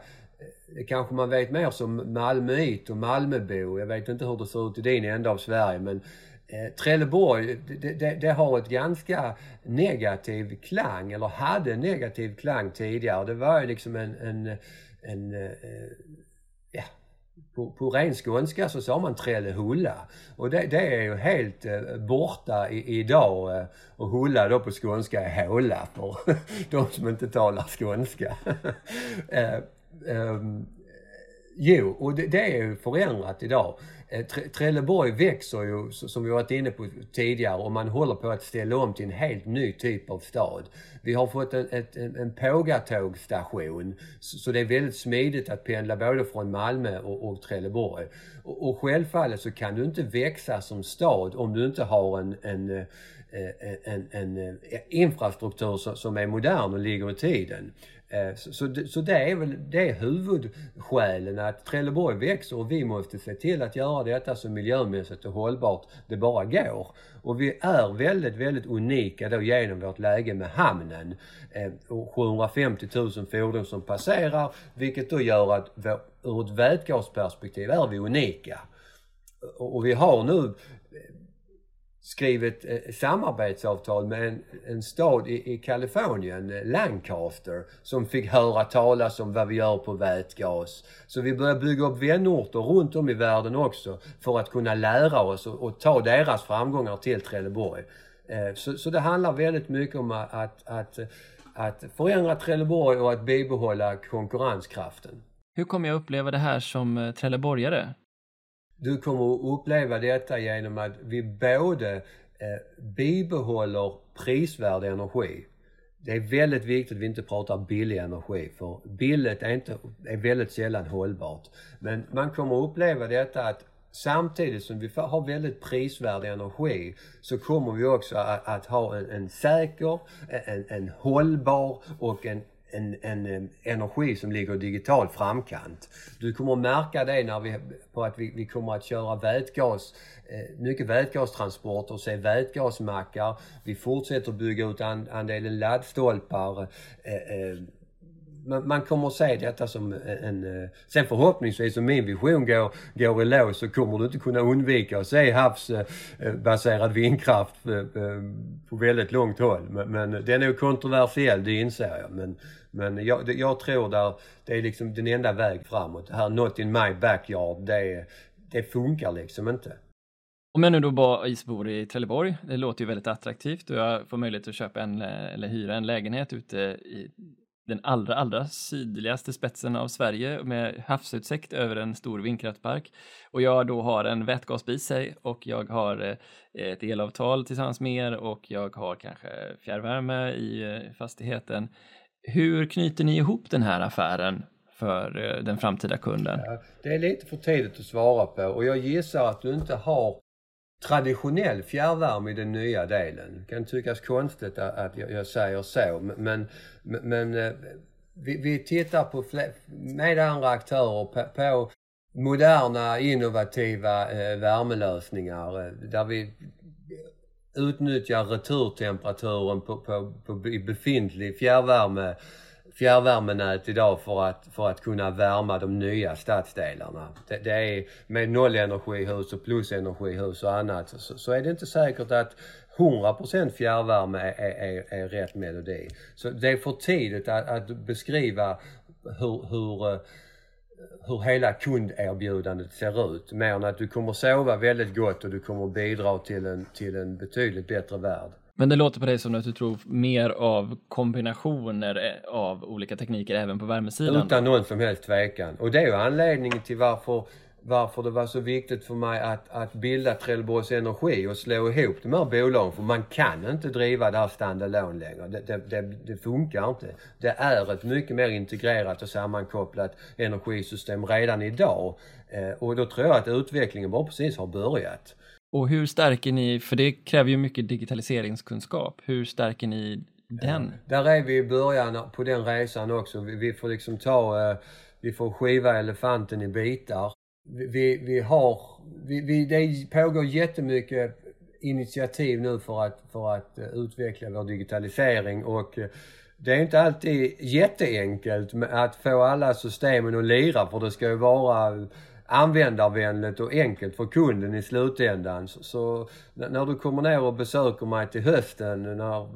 det kanske man vet mer som Malmöit och Malmöbo. Jag vet inte hur det ser ut i din ända av Sverige men eh, Trelleborg, det, det, det, har ett ganska negativ klang, eller hade en negativ klang tidigare. Det var ju liksom en, en, en eh, ja, på, på ren skånska så sa man Trellehulla. Och det, det, är ju helt eh, borta i, idag. Eh, och Hulla då på skånska är håla för *laughs* de som inte talar skånska. *laughs* eh, ehm, jo, och det, det, är ju förändrat idag. Eh, Trelleborg växer ju, som vi varit inne på tidigare, och man håller på att ställa om till en helt ny typ av stad. Vi har fått en, en, en pågatågstation, så det är väldigt smidigt att pendla både från Malmö och, och Trelleborg. Och, och självfallet så kan du inte växa som stad om du inte har en, en eh, eh, en, en, en infrastruktur som är modern och ligger i tiden. Eh, så, så, så det är väl det är huvudskälen att Trelleborg växer och vi måste se till att göra detta så miljömässigt och hållbart det bara går. Och vi är väldigt, väldigt unika då genom vårt läge med hamnen. Eh, och 750 000 fordon som passerar vilket då gör att vår, ur ett vätgasperspektiv är vi unika. Och vi har nu skrivit eh, samarbetsavtal med en, en stad i, i Kalifornien, eh, Lancaster, som fick höra talas om vad vi gör på vätgas. Så vi börjar bygga upp vänorter runt om i världen också för att kunna lära oss och, och ta deras framgångar till Trelleborg. Eh, så, så, det handlar väldigt mycket om att, att, att förändra Trelleborg och att bibehålla konkurrenskraften. Hur kommer jag uppleva det här som eh, trelleborgare? Du kommer att uppleva detta genom att vi både eh, bibehåller prisvärd energi. Det är väldigt viktigt att vi inte pratar billig energi för billigt är, inte, är väldigt sällan hållbart. Men man kommer att uppleva detta att samtidigt som vi har väldigt prisvärd energi så kommer vi också att, att ha en, en säker, en, en hållbar och en en, en, energi som ligger i digital framkant. Du kommer att märka det när vi, på att vi, vi kommer att köra vätgas, eh, mycket vätgastransporter se vätgasmackar. Vi fortsätter bygga ut andelen laddstolpar. Eh, eh, man, man kommer att se detta som en... Eh, sen förhoppningsvis om min vision går, går i lås så kommer du inte kunna undvika att se havsbaserad eh, eh, vindkraft på väldigt långt håll. Men, men den är ju kontroversiell, det inser jag. Men, men jag, jag tror där, det är liksom den enda väg framåt. Det här not in my backyard, det, det funkar liksom inte. Om jag nu då bara bor i Trelleborg, det låter ju väldigt attraktivt och jag får möjlighet att köpa en eller hyra en lägenhet ute i den allra, allra sydligaste spetsen av Sverige med havsutsikt över en stor vindkraftpark. Och jag då har en vätgasbil sig och jag har eh, ett elavtal tillsammans med er och jag har kanske fjärrvärme i eh, fastigheten. Hur knyter ni ihop den här affären för eh, den framtida kunden? Det är lite för tidigt att svara på och jag gissar att du inte har traditionell fjärrvärme i den nya delen. Det kan tyckas konstigt att jag säger så men, men eh, vi, vi tittar på med andra aktörer på, på moderna innovativa eh, värmelösningar eh, där vi utnyttjar returtemperaturen på, på, på befintlig fjärrvärme fjärrvärmenät idag för att, för att kunna värma de nya stadsdelarna. Det, det är med nollenergihus och plusenergihus och annat så, så är det inte säkert att 100% fjärrvärme är, är, är, rätt melodi. Så det är för tidigt att, att beskriva hur, hur, eh, hur hela kunderbjudandet ser ut. Mer än att du kommer sova väldigt gott och du kommer bidra till en, till en betydligt bättre värld. Men det låter på dig som att du tror mer av kombinationer eh, av olika tekniker även på värmesidan? Utan någon som helst tvekan. Och det är ju anledningen till varför, varför det var så viktigt för mig att, att bilda Trelleborgs Energi och slå ihop de här bolagen. För man kan inte driva det här standalone längre. Det, det, det, det funkar inte. Det är ett mycket mer integrerat och sammankopplat energisystem redan idag. Eh, och då tror jag att utvecklingen bara precis har börjat. Och hur stärker ni, för det kräver ju mycket digitaliseringskunskap, hur stärker ni den? Ja, där är vi i början på den resan också. Vi, vi får liksom ta, eh, vi får skiva elefanten i bitar. Vi, vi har, vi, vi, det pågår jättemycket initiativ nu för att, för att eh, utveckla vår digitalisering och eh, det är inte alltid jätteenkelt att få alla systemen att lira för det ska ju vara användarvänligt och enkelt för kunden i slutändan. Så, så, när du kommer ner och besöker mig till hösten när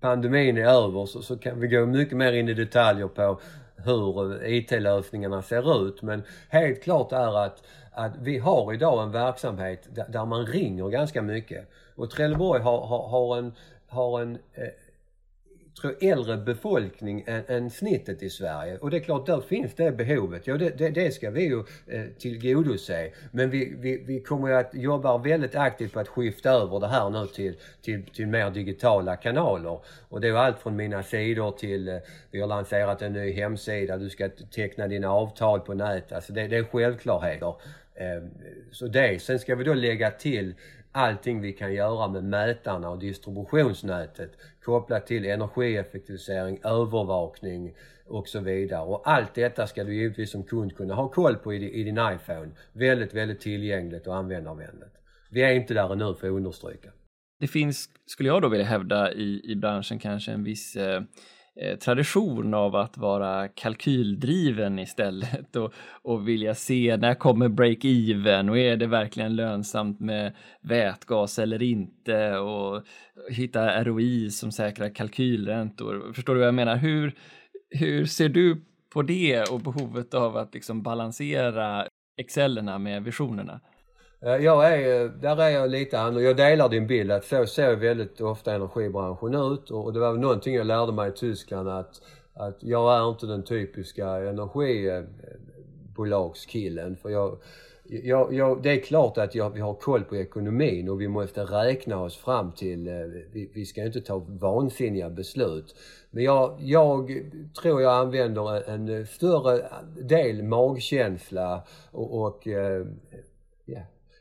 pandemin är över så, så kan vi gå mycket mer in i detaljer på hur eh, IT-lösningarna ser ut. Men helt klart är att, att vi har idag en verksamhet där, där man ringer ganska mycket. Och Trelleborg har, har, har en, har en eh, tror äldre befolkning än, än snittet i Sverige. Och det är klart, där finns det behovet. Ja, det, det, det ska vi ju eh, tillgodose. Men vi, vi, vi kommer ju att jobba väldigt aktivt på att skifta över det här nu till, till, till mer digitala kanaler. Och det är allt från mina sidor till, eh, vi har lanserat en ny hemsida, du ska teckna dina avtal på nätet. Alltså det, det är självklarheter. Eh, så det. Sen ska vi då lägga till allting vi kan göra med mätarna och distributionsnätet kopplat till energieffektivisering, övervakning och så vidare. Och allt detta ska du givetvis som kund kunna ha koll på i, din iPhone. Väldigt, väldigt tillgängligt och användarvänligt. Vi är inte där ännu för att understryka. Det finns, skulle jag då vilja hävda, i, i branschen kanske en viss eh, Eh, Eh, tradition av att vara kalkyldriven istället och, och vilja se när kommer break-even och är det verkligen lönsamt med vätgas eller inte och hitta ROI som säkrar kalkylräntor. Förstår du vad jag menar? Hur, hur ser du på det och behovet av att liksom balansera excellerna med visionerna? Eh, jag är, där är jag lite annorlunda. Jag delar din bild att så ser väldigt ofta energibranschen ut och det var någonting jag lärde mig i Tyskland att, att jag är inte den typiska energibolagskillen för jag, jag, jag, det är klart att jag, vi har koll på ekonomin och vi måste räkna oss fram till, eh, vi, vi ska inte ta vansinniga beslut. Men jag, jag tror jag använder en, en större del magkänsla och, och eh,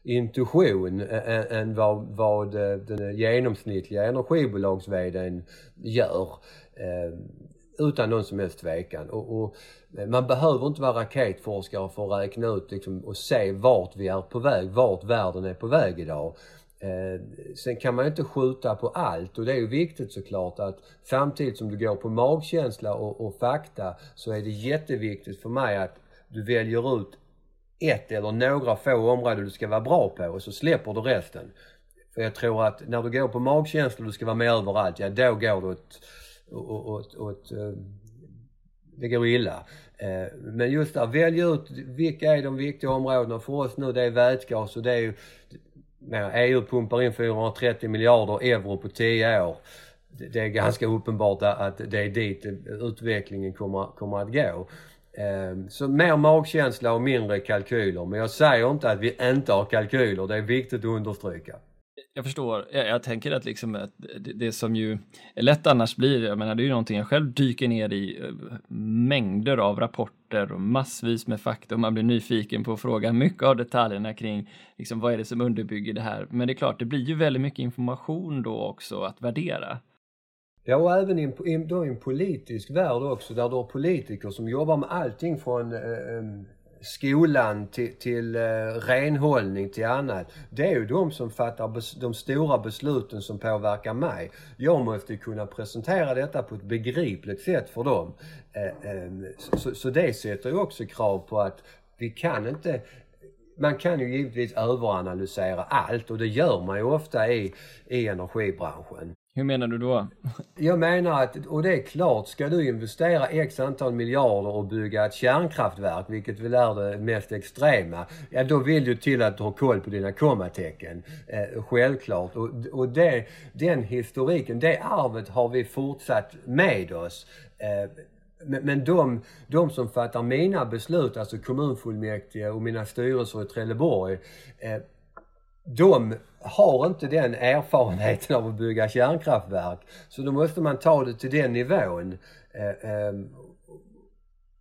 intuition än vad, vad eh, den genomsnittliga energibolags gör. Ehm, utan någon som helst tvekan. Och, och, eh, man behöver inte vara raketforskare för att räkna ut liksom, och se vart vi är på väg, vart världen är på väg idag. Eh, sen kan man inte skjuta på allt och det är ju viktigt såklart att samtidigt som du går på magkänsla och, och fakta så är det jätteviktigt för mig att du väljer ut ett eller några få områden du ska vara bra på och så släpper du resten. För jag tror att när du går på magkänsla och du ska vara med överallt, ja då går du åt, åt, åt, åt eh, det går illa. Eh, men just där, välj ut vilka är de viktiga områdena. För oss nu det är vätgas och det är ju, EU pumpar in 430 miljarder euro på 10 år. det är ganska uppenbart att det är dit utvecklingen kommer, kommer att gå. Ehm, så mer magkänsla och mindre kalkyler. Men jag säger inte att vi inte har kalkyler, det är viktigt att understryka. Jag förstår. Jag, jag tänker att, liksom att det, det, som ju är lätt annars blir, jag menar det är ju någonting jag själv dyker ner i, eh, mängder av rapporter och massvis med fakta och man blir nyfiken på att fråga mycket av detaljerna kring liksom, vad är det som underbygger det här. Men det är klart, det blir ju väldigt mycket information då också att värdera. Ja, och även i en, då i en politisk värld också där du har politiker som jobbar med allting från eh, ehm, skolan till, till eh, renhållning till annat. Det är ju de som fattar bes, de stora besluten som påverkar mig. Jag måste kunna presentera detta på ett begripligt sätt för dem. Eh, eh, så, så det sätter ju också krav på att vi kan inte man kan ju givetvis överanalysera allt och det gör man ju ofta i, i energibranschen. Hur menar du då? Jag menar att, och det är klart, ska du investera x antal miljarder och bygga ett kärnkraftverk, vilket väl är det mest extrema, ja då vill du till att du har koll på dina kommatecken. Eh, självklart. Och, och det, den historiken, det arvet har vi fortsatt med oss. Eh, men, men de, de som fattar mina beslut, alltså kommunfullmäktige och mina styrelser i Trelleborg, eh, de har inte den erfarenheten av att bygga kärnkraftverk. Så då måste man ta det till den nivån. Eh, ehm,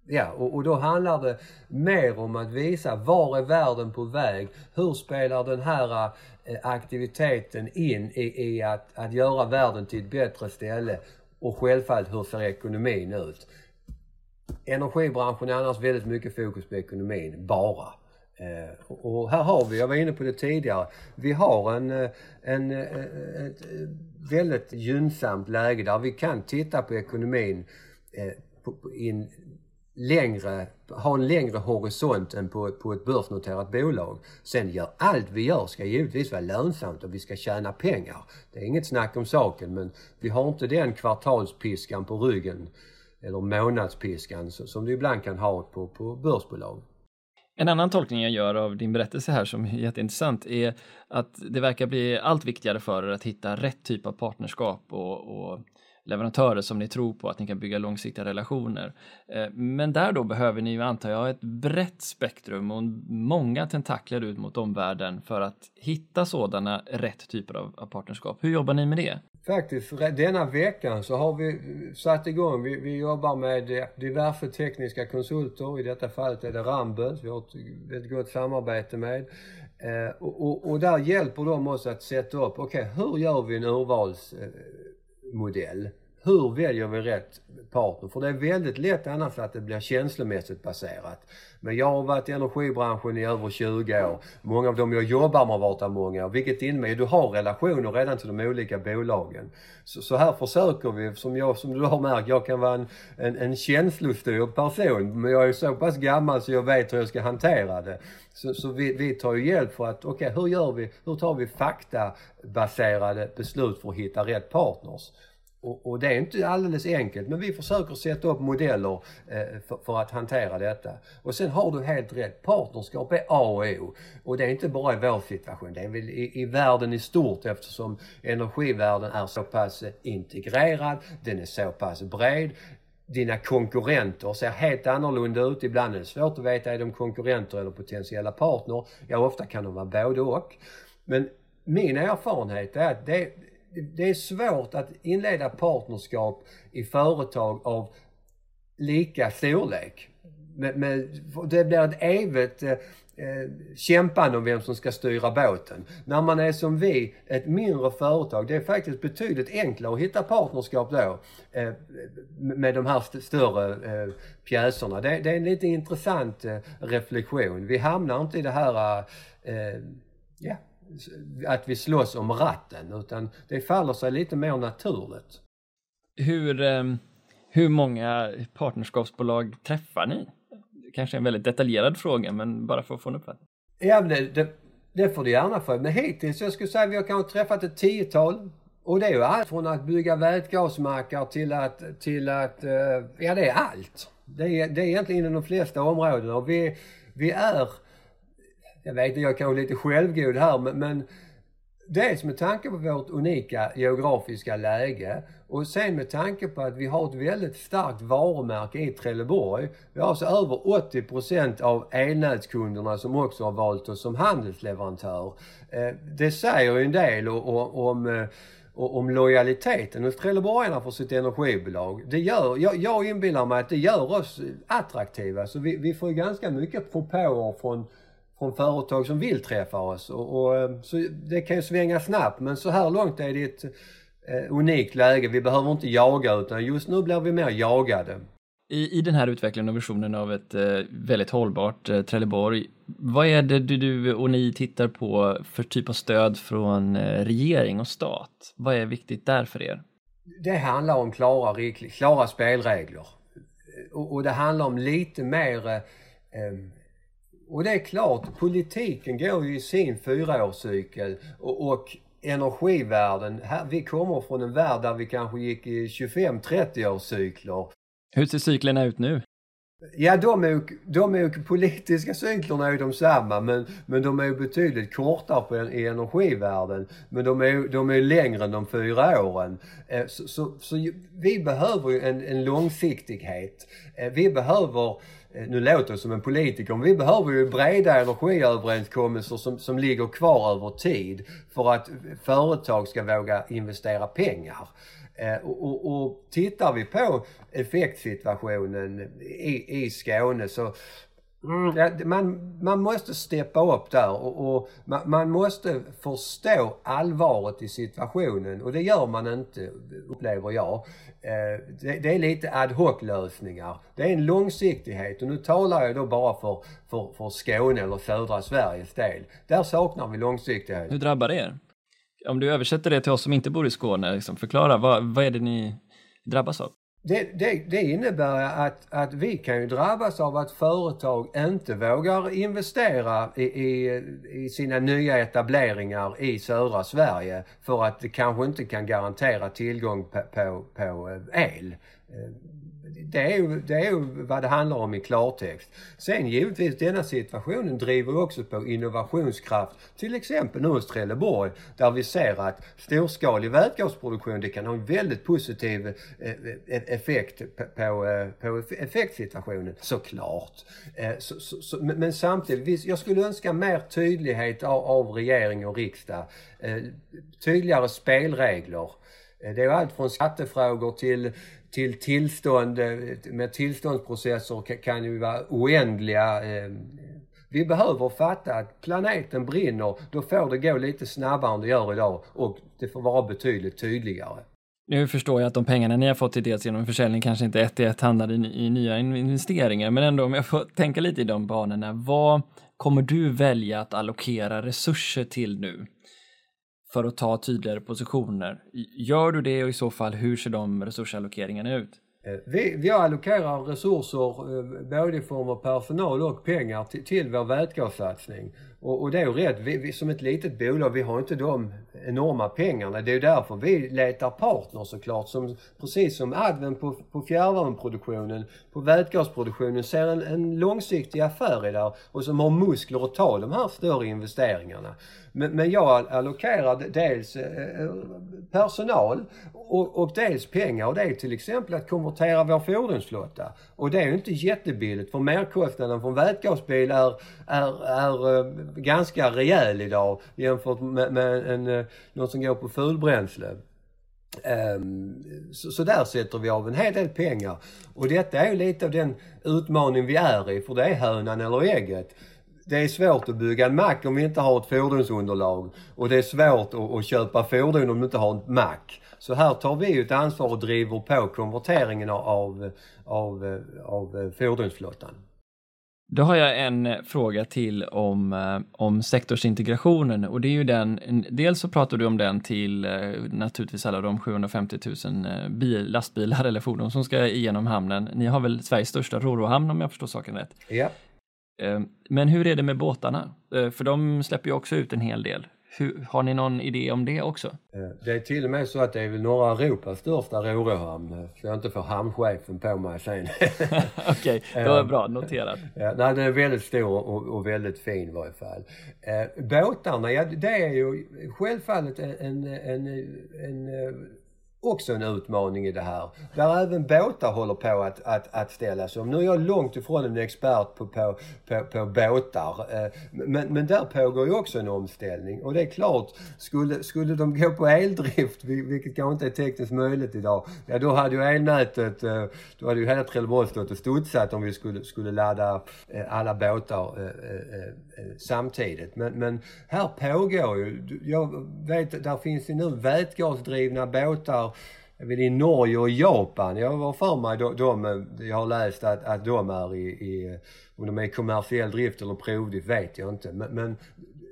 ja, och, och, då handlar det mer om att visa var är världen på väg? Hur spelar den här eh, aktiviteten in i, i att, att göra världen till ett bättre ställe? Och självfallet, hur ser ekonomin ut? Energibranschen är annars väldigt mycket fokus på ekonomin, bara. Eh, och här har vi, jag var inne på det tidigare, vi har en, eh, en, eh, ett väldigt gynnsamt läge där vi kan titta på ekonomin in längre, ha en längre horisont än på, på ett börsnoterat bolag. Sen gör allt vi gör ska givetvis vara lönsamt och vi ska tjäna pengar. Det är inget snack om saken men vi har inte den kvartalspiskan på ryggen eller månadspiskan som du ibland kan ha på, på börsbolag. En annan tolkning jag gör av din berättelse här som är jätteintressant är att det verkar bli allt viktigare för er att hitta rätt typ av partnerskap och, och leverantörer som ni tror på att ni kan bygga långsiktiga relationer. Eh, men där då behöver ni ju antar jag ett brett spektrum och många tentakler ut mot omvärlden för att hitta sådana rätt typer av partnerskap. Hur jobbar ni med det? Faktiskt, denna veckan så har vi satt igång, vi, vi jobbar med eh, diverse tekniska konsulter, i detta fallet är det Ramböll, vi har ett väldigt gott samarbete med. Eh, och, och, och, där hjälper de oss att sätta upp, okej okay, hur gör vi en urvalsmodell? Hur väljer vi rätt partner? För det är väldigt lätt annars att det blir känslomässigt baserat. Men jag har varit i energibranschen i över 20 år. Många av dem jag jobbar med har varit där många år. Vilket innebär att du har relationer redan till de olika bolagen. Så, så, här försöker vi, som, jag, som du har märkt, jag kan vara en, en, en känslostyrd person. Men jag är så pass gammal så jag vet hur jag ska hantera det. Så, så vi, vi tar ju hjälp för att, okej okay, hur gör vi, hur tar vi faktabaserade beslut för att hitta rätt partners? Och, och, det är inte alldeles enkelt men vi försöker sätta upp modeller eh, för, för, att hantera detta. Och sen har du helt rätt, partnerskap är A och O. Och det är inte bara i vår situation, det är väl i, i världen i stort eftersom energivärlden är så pass eh, integrerad, den är så pass bred dina konkurrenter ser helt annorlunda ut. Ibland är det svårt att veta, är de konkurrenter eller potentiella partner? Ja, ofta kan de vara både och. Men min erfarenhet är att det, det är svårt att inleda partnerskap i företag av lika storlek. Men, men det blir ett evigt eh, eh, kämpande om vem som ska styra båten. När man är som vi, ett mindre företag, det är faktiskt betydligt enklare att hitta partnerskap då eh, med de här st större eh, pjäserna. Det, det, är en lite intressant eh, reflektion. Vi hamnar inte i det här eh, yeah att vi slåss om ratten utan det faller sig lite mer naturligt. Hur, ehm, hur många partnerskapsbolag träffar ni? Kanske en väldigt detaljerad fråga men bara för att få en uppfattning. Ja, det, det, det får du gärna få. Men hittills, jag skulle säga vi har kanske träffat ett tiotal. Och det är ju allt från att bygga vätgasmackar till att, till att, eh, ja det är allt. Det är, det är egentligen inom de flesta områden och vi, vi är jag vet inte, jag är kanske lite självgod här men, men Dels med tanke på vårt unika geografiska läge och sen med tanke på att vi har ett väldigt starkt varumärke i Trelleborg. Vi har alltså över 80% av elnätskunderna som också har valt oss som handelsleverantör. Eh, det säger ju en del om eh, om lojaliteten hos trelleborgarna för sitt energibolag. Det gör, jag, jag inbillar mig att det gör oss attraktiva. Så vi, vi får ganska mycket propåer från från företag som vill träffa oss. Och, och, eh, så det kan ju svänga snabbt men så här långt är det ett eh, unikt läge. Vi behöver inte jaga utan just nu blir vi mer jagade. I, i den här utvecklingen och visionen av ett eh, väldigt hållbart eh, Trelleborg, vad är det du, du, och ni tittar på för typ av stöd från eh, regering och stat? Vad är viktigt där för er? Det handlar om klara, klara spelregler. Och, och det handlar om lite mer eh, och det är klart, politiken går ju i sin fyraårscykel och, och energivärlden, här, vi kommer från en värld där vi kanske gick i 25-30 års cykler. Hur ser cyklerna ut nu? Ja, de, är, de är, politiska cyklerna är ju de samma men, men de är ju betydligt kortare på, i energivärlden. Men de är, de är längre än de fyra åren. Eh, så, så, så vi behöver ju en, en långsiktighet. Eh, vi behöver Eh, Eh, nu låter jag som en politiker, men vi behöver ju breda energiöverenskommelser som, som ligger kvar över tid för att företag ska våga investera pengar. Eh, och, och, och tittar vi på effektsituationen i, i Skåne så Mm, ja, man, man måste steppa upp där och, och man, man, måste förstå allvaret i situationen och det gör man inte, upplever jag. Eh, det, det, är lite ad hoc lösningar. Det är en långsiktighet och nu talar jag då bara för, för, för Skåne eller södra Sveriges del. Där saknar vi långsiktighet. Hur drabbar det er? Om du översätter det till oss som inte bor i Skåne, liksom, förklara vad, vad är det ni drabbas av? Det, det, det, innebär att, att vi kan ju drabbas av att företag inte vågar investera i, i, i, sina nya etableringar i södra Sverige för att det kanske inte kan garantera tillgång på, på, på eh, el. Eh, det är, ju, det är ju vad det handlar om i klartext. Sen givetvis denna situationen driver också på innovationskraft. Till exempel nu hos Trelleborg där vi ser att storskalig vätgasproduktion det kan ha en väldigt positiv eh, eh, effekt på, på eh, effektsituationen såklart. Så, så, så, men samtidigt, jag skulle önska mer tydlighet av, av regering och riksdag. Tydligare spelregler. Det är allt från skattefrågor till till tillstånd med tillståndsprocesser kan ju vara oändliga. Ehm, vi behöver fatta att planeten brinner, då får det gå lite snabbare än det gör idag och det får vara betydligt tydligare. Nu förstår jag att de pengarna ni har fått till dels genom försäljning kanske inte ett i ett handlar i, i nya investeringar, men ändå om jag får tänka lite i de banorna, vad kommer du välja att allokera resurser till nu? För att ta tydligare positioner. Gör du det och i så fall hur ser de resursallokeringarna ut? Eh, vi, vi allokerar resurser eh, både i form av personal och pengar till, till vår vätgassatsning. Och, och det är ju rätt, vi, vi, som ett litet bolag, vi har inte de enorma pengarna. Det är ju därför vi letar partners såklart. Som, precis som Adven på, på fjärrvärmeproduktionen, på vätgasproduktionen ser en, en långsiktig affär i det och som har muskler att ta de här större investeringarna. Men, men jag allokerar dels eh, eh, personal och, och, dels pengar och det är till exempel att konvertera vår fordonsflotta. Och det är ju inte jättebilligt för merkostnaden för en vätgasbil är, är, är eh, ganska rejäl idag jämfört med, med en, eh, något som går på fulbränsle. Um, så, så, där sätter vi av en hel del pengar. Och detta är ju lite av den utmaning vi är i, för det är hönan eller ägget det är svårt att bygga en mack om vi inte har ett fordonsunderlag. Och det är svårt att, att köpa fordon om du inte har en mack. Så här tar vi ett ansvar och driver på konverteringen av, av, av fordonsflottan. Då har jag en fråga till om, eh, om sektorsintegrationen och det är ju den, dels så pratar du om den till eh, naturligtvis alla de 750 000 eh, bil, lastbilar eller fordon som ska igenom hamnen. Ni har väl Sveriges största rorohamn om jag förstår saken rätt? Ja. Men hur är det med båtarna? För de släpper ju också ut en hel del. Hur, har ni någon idé om det också? Eh, det är till och med så att det är väl norra Europas största rorohamn. Eh, så jag inte får hamnchefen på mig sen. *laughs* Okej, okay, då är bra. Noterat. Nej, den är väldigt stor och, och, väldigt fin i varje fall. Eh, båtarna, ja det är ju självfallet en, en, en, en också en utmaning i det här. Där även båtar håller på att, att, att ställas om. Nu är jag långt ifrån en expert på, på, på, på båtar. Eh, men, men där pågår ju också en omställning. Och det är klart, skulle, skulle de gå på eldrift, vilket kanske inte är tekniskt möjligt idag, ja då hade ju elnätet, eh, då hade ju hela Trelleborg stått och studsat om vi skulle, skulle ladda eh, alla båtar samtidigt. Men, men här pågår ju, jag vet, där finns ju nu vätgasdrivna båtar jag vill i Norge och Japan. Jag har för mig de, de, jag har läst att, att de är i, i, om de är i kommersiell drift eller provdrift vet jag inte. Men, men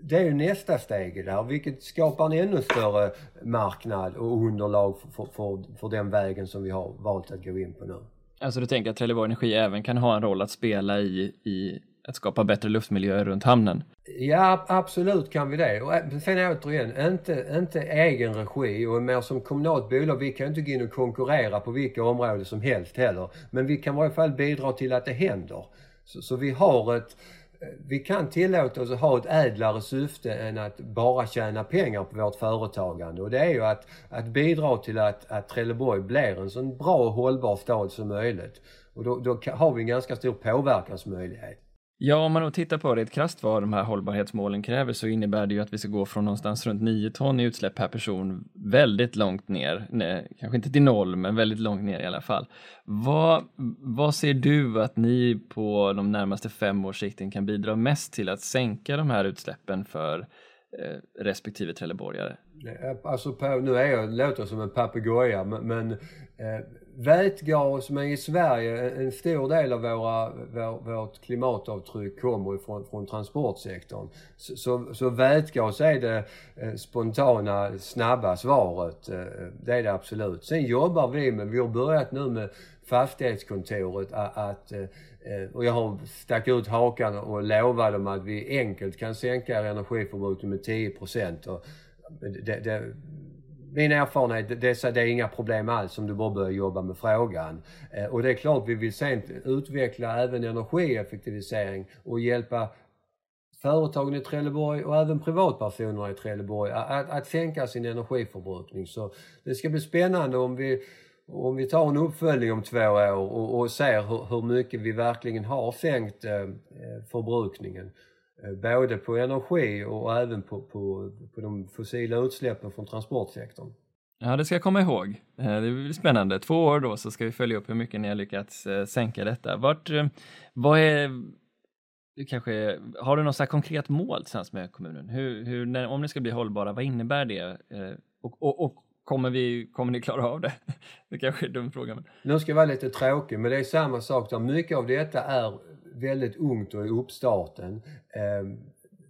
det är ju nästa steg där, vilket skapar en ännu större marknad och underlag för, för, för den vägen som vi har valt att gå in på nu. Alltså du tänker att Trelleborg Energi även kan ha en roll att spela i, i att skapa bättre luftmiljöer runt hamnen? Ja, absolut kan vi det. Och eh, sen återigen, inte, inte egen regi och mer som kommunalt bolag. Vi kan inte gå in och konkurrera på vilka områden som helst heller. Men vi kan i varje fall bidra till att det händer. Så, så vi har ett eh, vi kan tillåta oss att ha ett ädlare syfte än att bara tjäna pengar på vårt företagande. Och det är ju att, att bidra till att, att Trelleborg blir en så bra och hållbar stad som möjligt. Och då, då har vi en ganska stor påverkansmöjlighet. Ja, om man då tittar på det krasst vad de här hållbarhetsmålen kräver så innebär det ju att vi ska gå från någonstans runt 9 ton i utsläpp per person väldigt långt ner, nej, kanske inte till noll, men väldigt långt ner i alla fall. Vad, vad ser du att ni på de närmaste fem års sikten kan bidra mest till att sänka de här utsläppen för eh, respektive trelleborgare? Eh, alltså, nu är jag, låter som en papegoja, men, men eh, vätgas, men i Sverige, en stor del av våra, vår, vårt klimatavtryck kommer ifrån från transportsektorn. Så, så, så vätgas är det eh, spontana, snabba svaret. Eh, det är det absolut. Sen jobbar vi med, vi har börjat nu med fastighetskontoret att, att och jag har stack ut hakan och lovat dem att vi enkelt kan sänka energiförbrukningen med 10 procent. det, det, min erfarenhet, det, det är inga problem alls om du bara börjar jobba med frågan. Eh, och det är klart vi vill sen utveckla även energieffektivisering och hjälpa företagen i Trelleborg och även privatpersoner i Trelleborg att, att sänka sin energiförbrukning. Så det ska bli spännande om vi, om vi tar en uppföljning om två år och, och ser hur, hur mycket vi verkligen har sänkt eh, eh förbrukningen. Eh, både på energi och även på, på, på de fossila utsläppen från transportsektorn. Ja, det ska jag komma ihåg. Eh, det blir spännande. Två år då så ska vi följa upp hur mycket ni har lyckats eh, sänka detta. Vart, vad är, kanske, har du något så konkret mål tillsammans med kommunen? Hur, hur, när, om ni ska bli hållbara, vad innebär det? Och, och, och kommer, vi, kommer ni klara av det? *laughs* Det kanske är en dum fråga. Men... Nu ska jag vara lite tråkig, men det är samma sak där. Mycket av detta är väldigt ungt och i uppstarten. Ehm,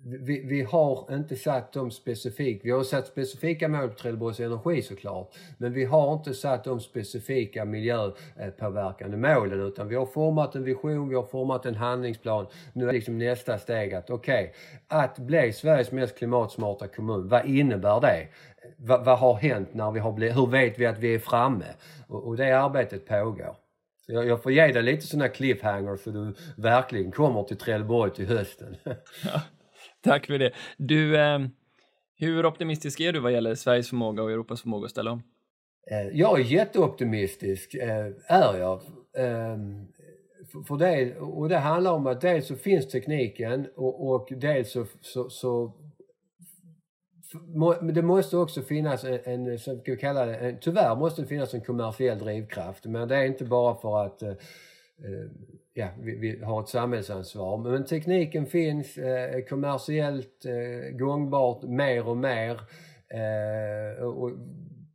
vi, vi, har inte satt dem specifikt. Vi har satt specifika mål på Trelleborgs Energi såklart. Men vi har inte satt de specifika miljöpåverkande målen utan vi har format en vision, vi har format en handlingsplan. Nu är liksom nästa steg att okej, okay, att bli Sveriges mest klimatsmarta kommun, vad innebär det? vad, vad har hänt när vi har blivit, hur vet vi att vi är framme? Och, och det arbetet pågår. Så jag, jag får ge dig lite sådana cliffhangers så du verkligen kommer till Trelleborg till hösten. Ja, tack för det. Du, eh, hur optimistisk är du vad gäller Sveriges förmåga och Europas förmåga att ställa om? Eh, jag är jätteoptimistisk, eh, är jag. Ehm, för det, och det handlar om att dels så finns tekniken och, och dels så, så, så det måste också finnas en, en som vi kalla det, en, tyvärr måste det finnas en kommersiell drivkraft. Men det är inte bara för att eh, eh ja, vi, vi, har ett samhällsansvar. Men tekniken finns, eh, kommersiellt eh, gångbart mer och mer. Eh, och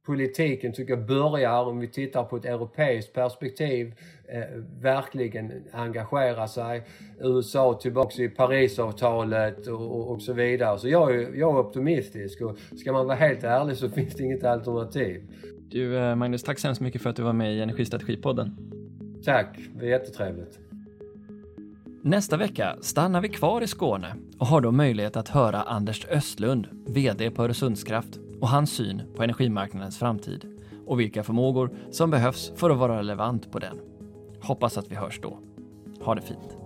politiken tycker jag börjar, om vi tittar på ett europeiskt perspektiv, verkligen engagera sig. USA tillbaks i Parisavtalet och, och, så vidare. Så jag är, jag är optimistisk och ska man vara helt ärlig så *laughs* finns det inget alternativ. Du eh, Magnus, tack så hemskt mycket för att du var med i Energistrategipodden. Tack, det är jättetrevligt. Nästa vecka stannar vi kvar i Skåne och har då möjlighet att höra Anders Östlund, VD på Öresundskraft, och hans syn på energimarknadens framtid och vilka förmågor som behövs för att vara relevant på den. Hoppas att vi hörs då. Ha det fint!